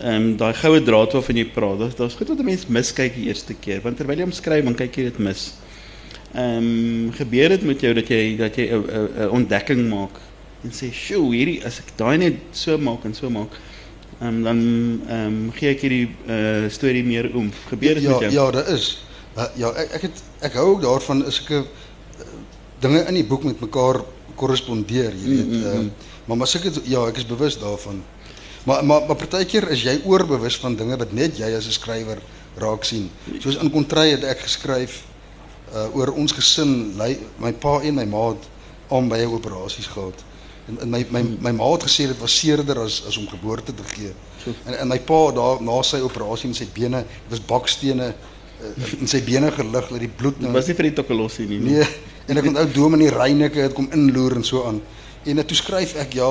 Ehm um, daai goue draad waarvan jy praat, daar's daar's goed wat 'n mens miskyk die eerste keer, want terwyl jy hom skryf, dan kyk jy dit mis. Ehm um, gebeur dit met jou dat jy dat jy 'n ontdekking maak en sê, "Sjoe, hierdie as ek daai net so maak en so maak, ehm um, dan ehm um, gee ek hierdie uh, storie meer oomf." Gebeur dit ja, met jou? Ja, daar is. Uh, ja, ek ek het ek hou ook daarvan as ek uh, dinge in die boek met mekaar korrespondeer, jy weet. Mm, mm, Uh, mm. maar maar seker ja, ek is bewus daarvan. Maar maar maar partykeer is jy oorbewus van dinge wat net jy as 'n skrywer raak sien. Soos in kontry het ek geskryf uh oor ons gesin, my pa en my ma het albei operasies gehad. En, en my my my ma het gesê dit was seerder as as om geboorte te gee. En en my pa daar na sy operasie en sy bene, dit was bakstene uh, in sy bene gelig dat die bloed nou was nie vir die tokkelossie nie. Nee, en ek onthou Dominee Reyneke het kom inloer en so aan. En toe skryf ek ja,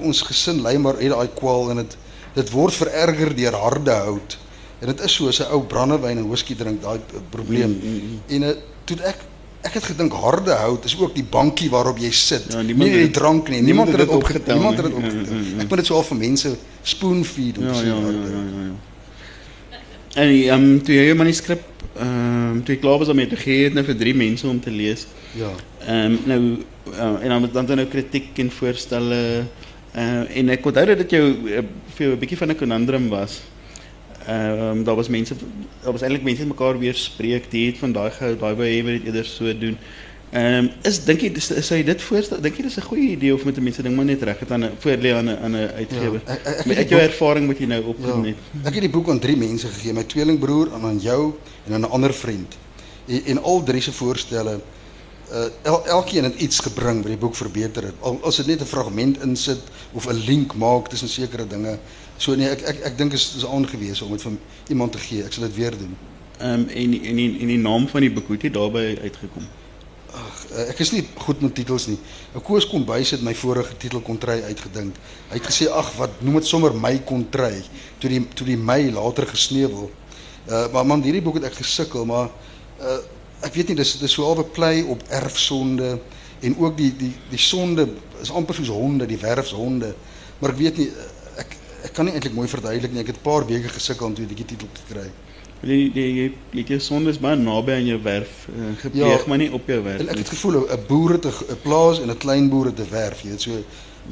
ons gesin ly maar het daai kwal en dit dit word vererger deur harde hout. En dit is so as 'n ou brandewyn en whisky drink daai probleem. Mm, mm, mm. En uh, toe ek ek het gedink harde hout is ook die bankie waarop jy sit. Ja, nie die drank nie. niemand Niemand het dit dit opgetel. opgetel Niemand het dit Ja, ja, opgetel. ja. Ek moet dit so al vir mense spoon feed om Ja, te ja, sê ja, ja, hout. ja, ja. En ehm um, toe jy jou manuskrip ehm um, toe jy klaar was daarmee, toe gee jy dit nou vir drie mense om te lees. Ja. Ehm um, nou uh, en dan dan dan nou kritiek en voorstelle uh, en ek onthou dat dit jou uh, vir 'n bietjie van 'n conundrum was. Ehm um, daar was mense daar was eintlik mense mekaar weer spreek, die het van daai gehou, daai wou hê dit eerder so doen. Ehm um, is dink jy dis- sou jy dit voorstel? Dink jy dis 'n goeie idee of moet mense ding maar net reg het aan 'n voorlê aan 'n aan 'n uitgewer? Ja, ek- ek- ek Met het uit jou ervaring wat jy nou opgedoen Ja. Ek het die boek aan drie mense gegee, my tweelingbroer, en aan jou en aan 'n ander vriend. En, en al drie se voorstelle uh el, elkeen het iets gebring wat die boek verbeter het. Al as dit net 'n fragment insit of 'n link maak tussen sekere dinge. So nee, ek ek ek dink is is aangewese om dit vir iemand te gee. Ek sal dit weer doen. Ehm um, en en die, en die naam van die boek hoe het jy daarbey uitgekom? Ag, uh, ek is nie goed met titels nie. Ou Koos Kombuis het my vorige titel kontry uitgedink. Hy het gesê ag, wat noem dit sommer my kontry toe die toe die my later gesneuwel. Uh maar man hierdie boek het ek gesukkel, maar uh ek weet nie dis dis so al 'n play op erfsonde en ook die die die sonde is amper soos honde, die werfshonde. Maar ek weet nie ek ek kan nie eintlik mooi verduidelik nie. Ek het 'n paar weke gesukkel om toe die titel te kry. Jy jy jy jy jou sondes baie naby aan jou werf uh, gepleeg, Ja. maar nie op jou werf En ek nie. het gevoel 'n- 'n boer het 'n 'n plaas en 'n klein boer het 'n werf, jy weet. So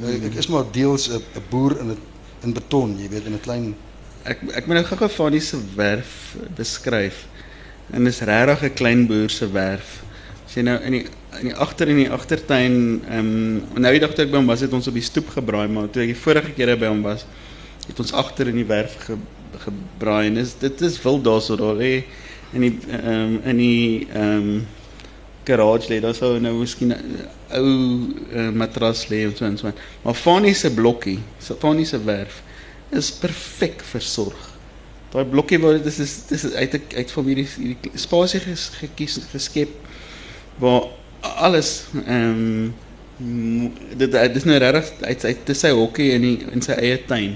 ek, ek is maar deels 'n 'n boer in 'n in beton, jy weet, in 'n klein Ek ek moet nou gou-gou Fanie se werf beskryf. En dis regtig 'n klein boer se werf. As jy nou in die in die agter in die agtertuin, ehm um, nou die dag toe ek by hom was, het ons op die stoep gebraai, maar toe ek die vorige kere by hom was, het ons agter in die werf ge, gebraai en is dit is wild daarso daar lê in die ehm um, in die ehm um, garage lê daar sou nou miskien ou uh, matras lê en so en so. Maar Fanie se blokkie, so Fanie se werf is perfek versorg. Daai blokkie waar dit is is dis uit uit van hierdie hierdie spasie ges, gekies geskep waar alles ehm um, dit dit is nou regtig uit uit dis sy hokkie in die in sy eie tuin.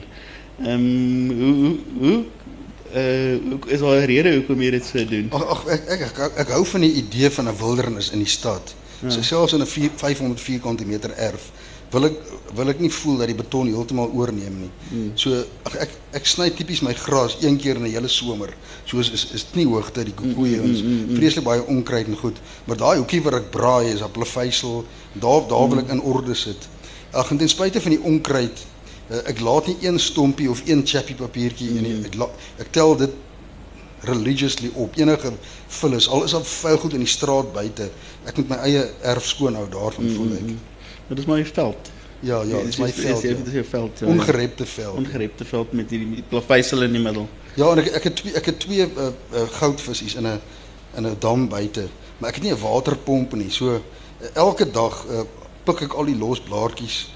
Ehm um, hoe hoe hoe uh is daar 'n rede hoekom jy dit so doen? Ag ag ek, ek ek ek hou van die idee van 'n wildernis in die stad. Ja. So selfs in 'n 4 500 vierkante meter erf wil ek wil ek nie voel dat die beton heeltemal oorneem nie. Hmm. So ag ek ek sny tipies my gras een keer in 'n hele somer. Soos is is nie hoogte die koekoeie Mm, ons vreeslik baie onkruid en goed, maar daai hoekie waar ek braai is op pleveisel, daar daar wil ek in orde sit. Ag en ten spyte van die onkruid uh, ek laat nie een stompie of een chappie papiertjie in nie. Ek la, ek tel dit religiously op enige vullis al is daar vuil goed in die straat buite ek moet my eie erf skoon hou daarvan voel ek Dit is my veld. ja ja dit is my veld Dit ja. is veld. ja. ongerepte veld ongerepte veld met hierdie plaveisel in die middel. ja en ek het twee ek het twee uh, uh, goudvissies in 'n in 'n dam buite maar ek het nie 'n waterpomp nie so uh, elke dag uh, pik ek al die los blaartjies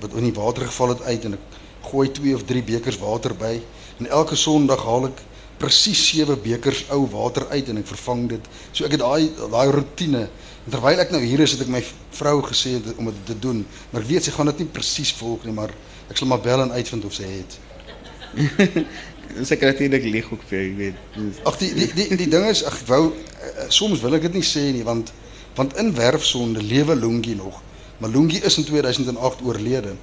wat in die water geval het uit en ek gooi twee of drie bekers water by en elke sonderdag haal ek presies 7 bekers ou water uit en ek vervang dit. So ek het daai daai rotine. Terwyl ek nou hier is, het ek my vrou gesê om dit te doen, maar ek weet sy gaan dit nie presies volg nie, maar ek sal maar bel en uitvind of sy het. Sekretariat lieg ook vir jy weet. Ag die die die die ding is ag ek wou eh, soms wil ek dit nie sê nie want want in werfsonde lewe Lungi nog. Maar Lungi is in 2008 oorlede.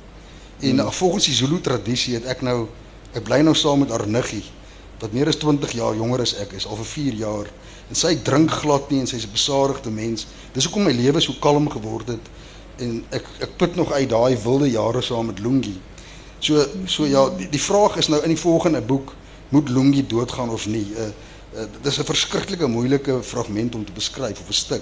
En hmm. volgens die Zulu tradisie het ek nou ek bly nou saam met haar niggie wat meer as 20 jaar jonger as ek is, al vir 4 jaar. En sy drink glad nie en sy's 'n besadigde mens. Dis hoekom my lewe so kalm geword het en ek ek put nog uit daai wilde jare saam met Lungi. So so ja, die, die vraag is nou in die volgende boek moet Lungi doodgaan of nie? Uh, uh dit is 'n verskriklike moeilike fragment om te beskryf of 'n stuk.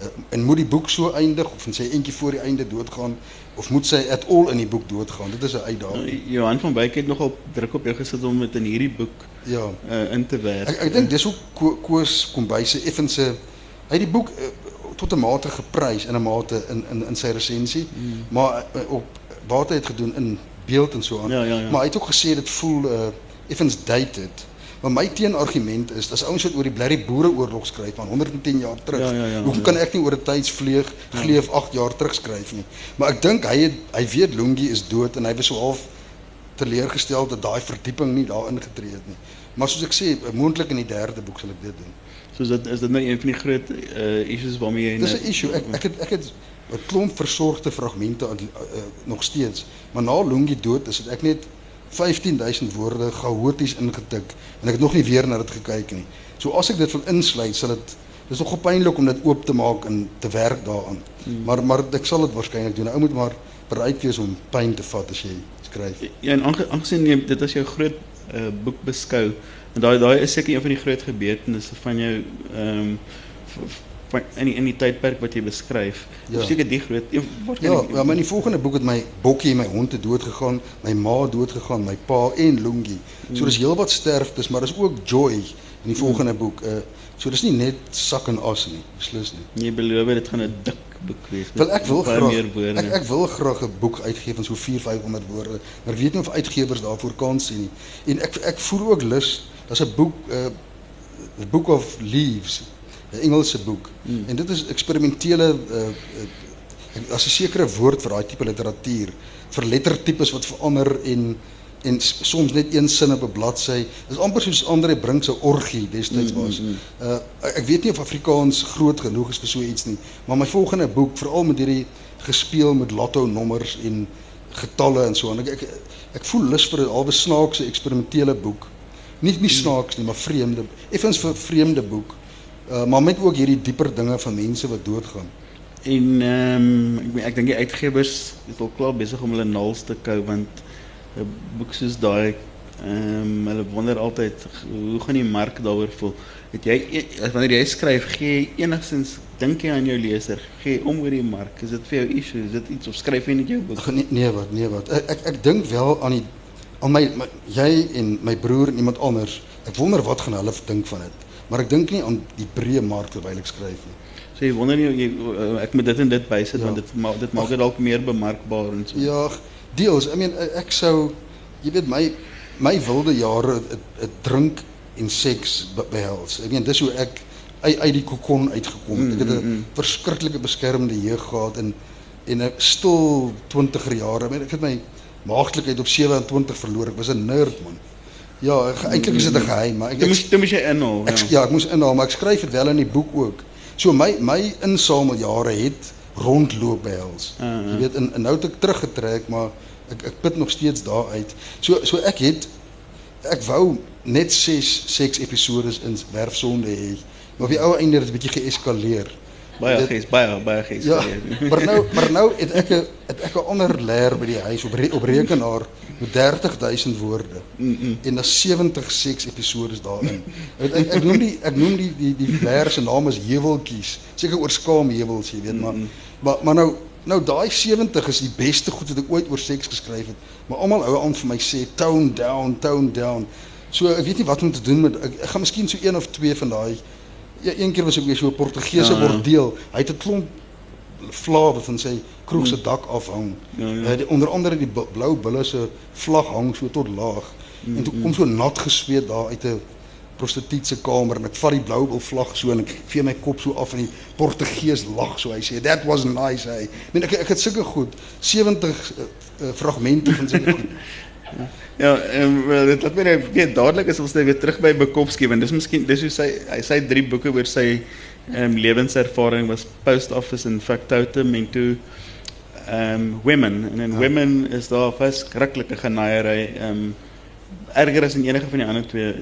Uh, en moet die boek so eindig of en sy eentjie voor die einde doodgaan of moet sy at all in die boek doodgaan? Dit is 'n uitdaging. Nou, Johan van Wyk het nogal druk op jou gesit om dit in hierdie boek Ja. uh, in te werk. Ek ek dink dis hoe Ko- Koos Kombuise effense hy het die boek uh, tot 'n mate geprys in 'n mate in in in sy resensie, mm. maar uh, op wat hy het gedoen in beeld en so aan. Ja, ja, ja. Maar hy het ook gesê dit voel uh, effens dated. Maar my teenargument is as ouens wat oor die blerrie boereoorlog skryf van 110 jaar terug. Ja, ja, ja, hoekom ja. kan ek nie oor 'n tydsvleeg gleef 8 jaar terug skryf nie? Maar ek dink hy het, hy weet Lungi is dood en hy was so half teleurgestel dat daai verdieping nie daarin getree het nie. Maar soos ek sê, moontlik in die derde boek sal ek dit doen. So is dit is dit nou een van die groot uh, issues waarmee jy Dis 'n issue. Ek ek het ek het 'n klomp versorgde fragmente uh, uh, nog steeds. Maar na Lungi dood is dit ek net 15000 woorde chaoties ingetik en ek het nog nie weer na dit gekyk nie. So as ek dit wil insluit, sal dit dis nog pynlik om dit oop te maak en te werk daaraan. Hmm. Maar maar ek sal dit waarskynlik doen. Ou moet maar bereid wees om pyn te vat as jy skryf. Ja, en aange- aangesien jy dit as jou groot uh, boek beskou en daai daai is seker een van die groot gebeurtenisse van jou ehm um, in die, in die tydperk wat jy beskryf. Ja. Seker die groot Ja, maar in die volgende boek het my bokkie, my hond het dood gegaan, my ma dood gegaan, my pa en Lungi. So dis heelwat sterftes, maar dis ook joy in die volgende boek. Uh so dis nie net sak en as nie, beslis nie. jy beloof dit gaan 'n dik boek wees. Wel ek wil graag ek ek wil graag 'n boek uitgee van so 4 500 woorde, maar weet nie of uitgewers daarvoor kan sien nie. En ek ek voel ook lus, daar's 'n boek uh The Book of Leaves, 'n Engelse boek. Mm. En dit is eksperimentele uh, uh as 'n sekere woord vir daai tipe literatuur, vir lettertipes wat verander en en soms net een sin op 'n bladsy. Dis amper soos Andre Brink se orgie destyds was. Uh ek weet nie of Afrikaans groot genoeg is vir so iets nie, maar my volgende boek, veral met hierdie gespeel met lotto nommers en getalle en so aan. Ek ek ek voel lus vir 'n halwe snaakse eksperimentele boek. Nie nie snaaks nie, maar vreemde, effens vir vreemde boek. Uh, maar met ook hierdie dieper dinge van mense wat doodgaan. En ehm ek meen ek dink die uitgewers is al klaar besig om hulle naels te kou want 'n boek soos daai ehm hulle wonder altyd hoe gaan die mark daaroor voel. Het jy e- wanneer jy skryf, gee jy enigstens dink jy aan jou leser? Gee om oor die mark? Is dit vir jou issue? Is dit iets of skryf jy net jou boek? Ag nee, nee wat, nee wat. Ek ek, ek dink wel aan die aan my, my jy en my broer en iemand anders. Ek wonder wat gaan hulle dink van dit. Maar ek dink nie aan die breë mark terwyl ek skryf nie. So jy wonder nie jy, uh, ek moet dit en dit bysit Ja. want dit maak dit maak dit dalk meer bemarkbaar en so. Ja, deels. I mean ek sou jy weet my my wilde jare het, het drink en seks be- behels. Ek meen dis hoe ek uit uit die kokon uitgekom het. Ek het 'n Mm, mm, mm. verskriklike beskermde jeug gehad en en 'n stil 20er jare. I mean ek het my maagdelikheid op 27 verloor. Ek was 'n nerd man. Ja, eintlik is dit 'n geheim, maar ek Jy moes jy moes jy inhaal. Ek ja, ek moes inhaal, maar ek skryf dit wel in die boek ook. So my my insameljare het rondloop behels. Ah, ah. Jy weet en nou het ek teruggetrek, maar ek ek put nog steeds daar uit. So so ek het ek wou net 6 seks episodes in Werfsonde hê. Maar op die ou einde het dit bietjie geeskaleer. Baie Dit- gees, baie baie gees. Ja, maar nou maar nou het ek het ek 'n ander leer by die huis op re, op rekenaar met 30000 woorde. Mm, mm. En daar's 70 seks episodes daarin. Ek, ek, ek noem die ek noem die die die leer se naam is heuweltjies. Seker oor skaamheuwels, jy weet, maar maar maar nou nou daai 70 is die beste goed wat ek ooit oor seks geskryf het. Maar almal hou aan vir my sê tone down, tone down. So ek weet nie wat om te doen met ek, ek gaan miskien so een of twee van daai Ja, een keer was ek weer so 'n Portugese Ja, bordeel. Hy het 'n klomp vlawe van sy kroeg se dak afhang. Uh, onder andere die blou bulle se vlag hang so tot laag. En toe kom so nat gesweet daar uit 'n prostituut se kamer en ek vat die blou vlag so en ek vee my kop so af en die Portugees lag so hy sê that was nice meen ek ek het sulke goed 70 uh, uh, fragmente van sulke goed. Ja, ehm wel dit laat my nou weet dadelik is ons nou weer terug by Bukowski want dis miskien dis hoe sy hy sy drie boeke oor sy ehm lewenservaring was Post Office en Factotum en toe ehm Women en in Ja. Women is daar verskriklike genaaiery ehm erger as in enige van die ander twee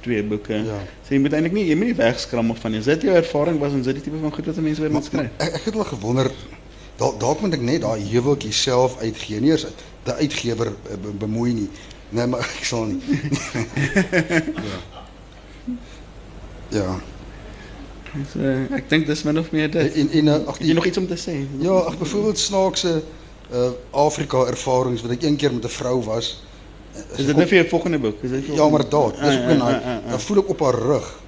twee boeke. Ja. So jy moet eintlik nie jy moet nie wegskram of van nie. Is dit jou ervaring was en is dit die tipe van goed wat mense oor Maar, moet skryf? ek, ek het al gewonder dalk dalk moet ek net daai heuweltjie self uitgee. Nie eers die uitgewer eh, be, bemoei nie. Nee, maar ek sal nie. ja. Ja. So, ek dink dis min of meer dit. En en eh, ag Het jy nog iets om te sê? Ja, ag byvoorbeeld snaakse uh Afrika ervarings wat ek een keer met 'n vrou was. Is dit nou vir jou volgende boek? Is dit vir Ja, maar daar, dis Ah, ook in ah, daai. ah, ah. Dan voel ek op haar rug.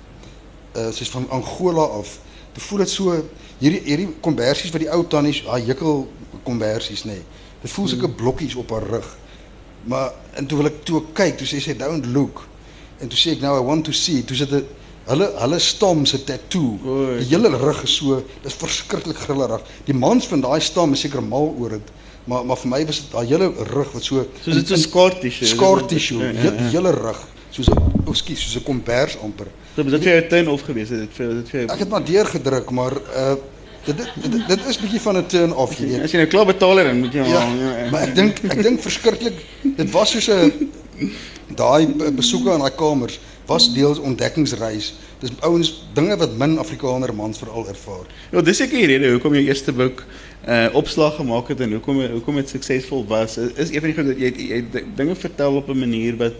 Uh sy's van Angola af. Toe voel dit so hierdie hierdie kombersies wat die ou tannies, daai jukkel kombersies nê. Nee. Dit voel sulke blokkies op haar rug. Maar en toe wil ek toe ek kyk, toe sê sy don't look. En toe sê ek nou I want to see. Toe sit dit hulle hulle stam se tattoo. Oei. Die hele rug is so, dis verskriklik grillerig. Die mans van daai stam is seker mal oor dit. Maar maar vir my was dit daai hele rug wat so Soos dit so scar tissue. scar tissue, Ja, die, ja, die ja. hele rug, soos 'n oh, skus, soos 'n kombers amper. So dit vir jou turn off geweest? Is dit vir dit vir jou Ek het maar deurgedruk, maar uh dit dit, dit, dit is bietjie van 'n turn off, jy weet. As jy nou klaar betaal het, dan moet jy Ja, maar maar ek dink ek dink verskriklik. Dit was soos 'n daai be- besoeke aan daai kamers was deels ontdekkingsreis. Dis ouens dinge wat min Afrikaner mans veral ervaar. Ja, dis seker die rede hoekom jou eerste boek uh opslag gemaak het en hoekom hoekom dit suksesvol was. Is, is een van die goed dat jy, jy jy dinge vertel op 'n manier wat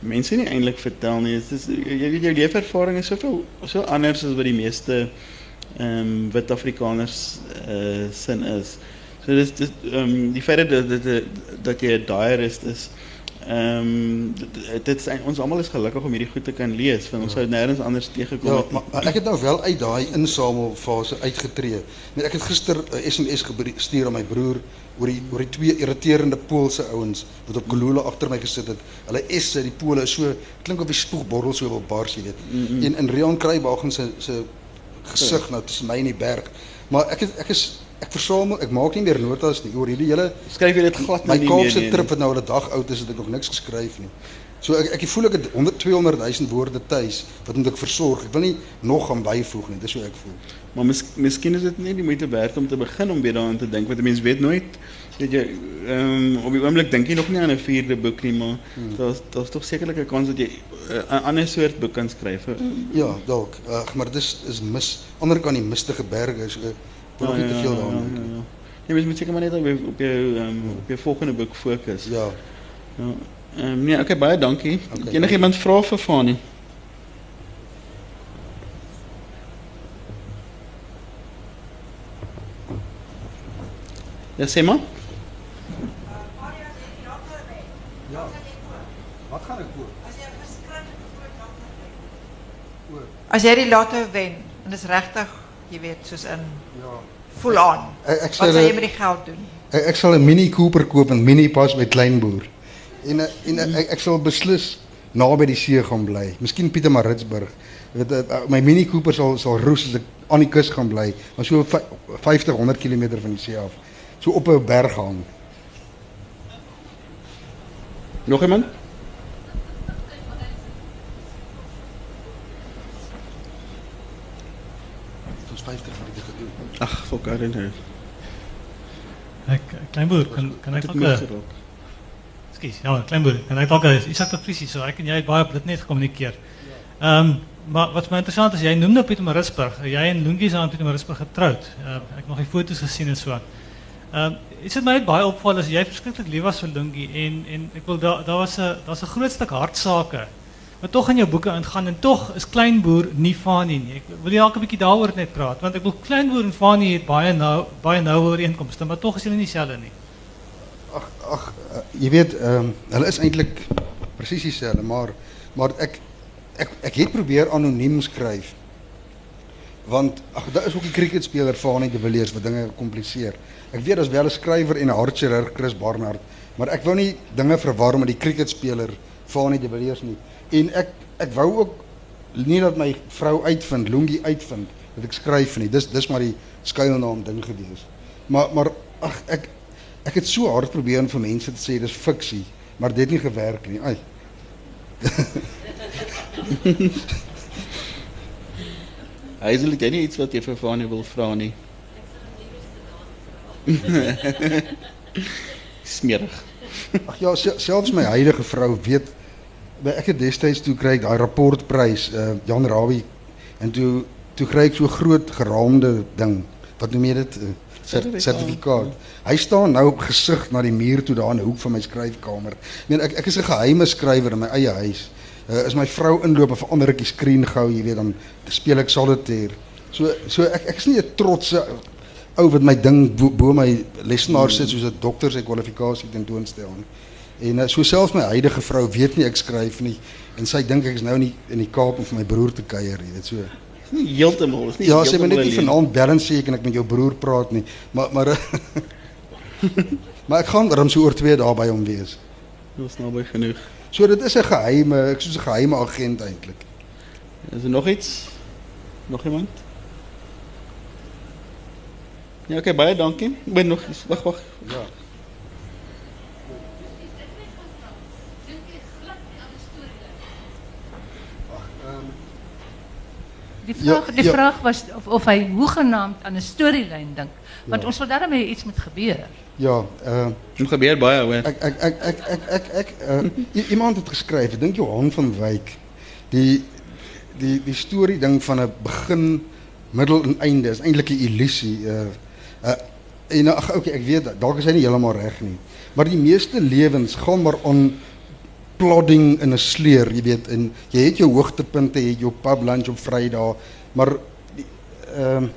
mense nie eintlik vertel nie. Dit is jy weet jou leefervaring is soveel so anders as wat die meeste ehm um, wit Afrikaners uh sin is. So dis dis ehm um, die feit dat dat dat, jy 'n diarist is Ehm um, dit, dit is ons almal is gelukkig om hierdie goed te kan lees want ons sou nêrens anders tegekom Ja, het. nie. maar, ek het nou wel uit daai insamelfase uitgetree. Nee, ek het gister 'n SMS gestuur aan my broer oor die oor die twee irriterende Poolse ouens wat op Kolula agter my gesit het. Hulle esse, die Pole is so klink of die spoegborrel so wil bars, jy weet. Mm -mm. En in Rian Kruiwagen se se gesig nou tussen my en die berg. Maar ek het, ek is ek versamel, ek maak nie meer notas nie oor hierdie hele Skryf jy dit glad my nie meer Kaapse nie. trip wat nou al 'n dag oud is, het ek nog niks geskryf nie. So ek ek voel ek het 100 200 000 woorde tuis wat moet ek versorg. Ek wil nie nog gaan byvoeg nie. Dis hoe ek voel. Maar mis, miskien is dit net die moeite werd om te begin om weer daaraan te dink want 'n mens weet nooit weet jy ehm um, op die oomblik dink jy nog nie aan 'n vierde boek nie maar hmm. daar's daar's tog sekerlik 'n kans dat jy eh, 'n uh, ander soort boek kan skryf. Ja, dalk. Ag, maar dis is mis ander kan die mistige berge is uh, wil nog nie te veel daaraan dink. Ja, ja, ja. Jy moet seker maar net op jou op jou, um, op jou volgende boek fokus. Ja. Ja. Ehm um, nee, okay, baie dankie. Okay, Enige iemand vra vir Fanie? Ja, sê maar. Ja. Wat gaan ek koop? As jy die lotto wen, en dis regtig, jy weet, soos in Ja. voel aan. Ek, Wat sal jy een- met die geld doen? ek, ek sal 'n Mini Cooper koop en Mini pas by Kleinboer. En eh, en eh, ek, ek sal beslis naby die see gaan bly. Miskien Pietermaritzburg. Jy weet eh, my Mini Cooper sal sal roes as ek aan die kus gaan bly, maar so vy- 50 100 km van die see af. So op 'n berg hang. Nog iemand? Ons 50 wat ek gedoen. Ag, fuck, I don't know. Ek kleinboer kan kan ek Het ook. Skus, ja, kleinboer, kan ek dalk 'n Isak de Vriesie so ek en jy het baie op dit net gekommunikeer. Ehm maar wat my interessant is, jy noem nou Pietermaritzburg. Jy en Lungie is aan Pietermaritzburg getroud. Uh, ek nog die foto's gesien en so aan. Ehm is dit my net baie opval as jy verskriklik lief was vir Lungie en en ek wil daar daar was 'n daar's 'n groot stuk hartsake wat tog in jou boeke ingaan en tog is kleinboer nie Fanie nie. Ek wil jy dalk 'n bietjie daaroor net praat want ek wil kleinboer en Fanie het baie nou baie noue ooreenkomste, maar tog is hulle nie dieselfde nie. Ag ag uh, jy weet ehm um, hulle is eintlik presies dieselfde, maar maar ek ek ek het probeer anoniem skryf. Want ag daar is ook 'n cricketspeler Fanie de Villiers wat dinge kompliseer. Ek weet daar's wel 'n skrywer en 'n hartchirurg Chris Barnard, maar ek wou nie dinge verwar met die cricketspeler Fanie de Villiers nie. En ek ek wou ook nie dat my vrou uitvind, Lungie uitvind dat ek skryf nie. Dis dis maar die skuilnaam ding gewees. Maar maar ag ek ek het so hard probeer om vir mense te sê dis fiksie, maar dit het nie gewerk nie. Ai. Hazel, het jy nie iets wat jy vir Fanie wil vra nie? Smerig. Ag ja, se- selfs my huidige vrou weet ek het destyds toe kry ek daai rapportprys uh Jan Rabie en toe toe kry ek so groot geraamde ding. Wat noem jy dit? Uh, Sertifikaat. Hy staan nou op gesig na die muur toe daar in 'n hoek van my skryfkamer. Ek meen ek ek is 'n geheime skrywer in my eie huis. Uh, as my vrou inloop en verander ek die skreen gou, jy weet, dan speel ek solitaire. So so ek ek is nie 'n trotse ou wat my ding bo, bo my lesenaar sit soos 'n dokter se kwalifikasie tentoonstel nie. En uh, so selfs my huidige vrou weet nie ek skryf nie en sy dink ek is nou in die, in die Kaap om vir my broer te kuier, jy weet so. Nie heeltemal, is nie Ja, sê my net nie vanaand bel en sê ek en ek met jou broer praat nie. Maar maar maar ek gaan dan so oor 2 dae by hom wees. Dis naby genoeg. So dit is 'n geheime, ek soos 'n geheime agent eintlik. Is er nog iets? Nog iemand? Ja, oké, baie dankie. Ek ben nog iets. Wag, wag. Ja. Die Ja, vraag, die ja. vraag was of, of hij hoegenaamd aan een storylijn denkt. Want Ja. ons wil daarmee iets met gebeuren. Ja, uh Dit gebeur baie hoor. ek ek ek ek ek ek ek uh, i- iemand het geskryf, ek dink Johan van Wyk, die die die storie ding van 'n begin, middel en einde is eintlik 'n illusie. Uh uh en ag okay, ek weet dalk is hy nie heeltemal reg nie. Maar die meeste lewens gaan maar on plodding in 'n sleur, jy weet, en jy het jou hoogtepunte, jy het jou pub lunch op Vrydag, maar ehm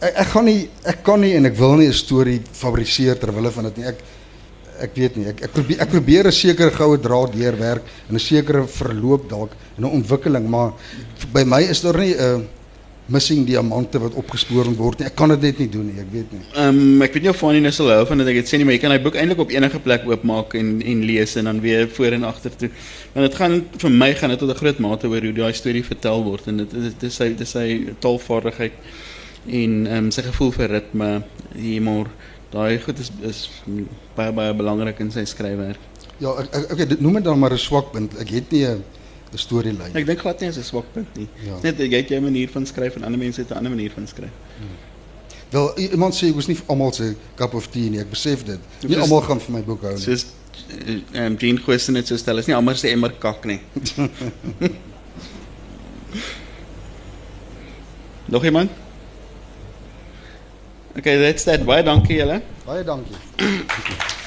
ek, ek gaan nie ek kan nie en ek wil nie 'n storie fabriseer ter wille van dit nie. Ek ek weet nie. Ek ek probeer ek probeer 'n sekere goue draad deurwerk en 'n sekere verloop dalk en 'n ontwikkeling, maar by my is daar nie 'n uh, missing diamante wat opgespoor moet word nie. Ek kan dit net nie doen nie, ek weet nie. Ehm um, ek weet nie of Fanny nou sal hou van dat ek dit sê nie, maar jy kan hy boek eintlik op enige plek oopmaak en en lees en dan weer voor en agter toe. Want dit gaan vir my gaan dit tot 'n groot mate oor hoe daai storie vertel word en dit dit is sy is sy taalvaardigheid en ehm um, sy gevoel vir ritme, humor. Daai goed is is baie baie belangrik in sy skryfwerk. Ja, ek noem dit dan maar 'n swakpunt. Ek het nie 'n 'n storielyn. Ek dink glad nie is 'n swak punt nie. Ja. Net jy het jou manier van skryf en ander mense het 'n ander manier van skryf. Wel, i- iemand sê ek was nie almal se cup of tea nie. Ek besef dit. Nie Dis- almal gaan van my boek hou nie. Soos ehm um, Jean Goosen het so stel, is nie almal se emmer kak nie. Nog iemand? Okay, that's that. Baie dankie julle. Baie dankie.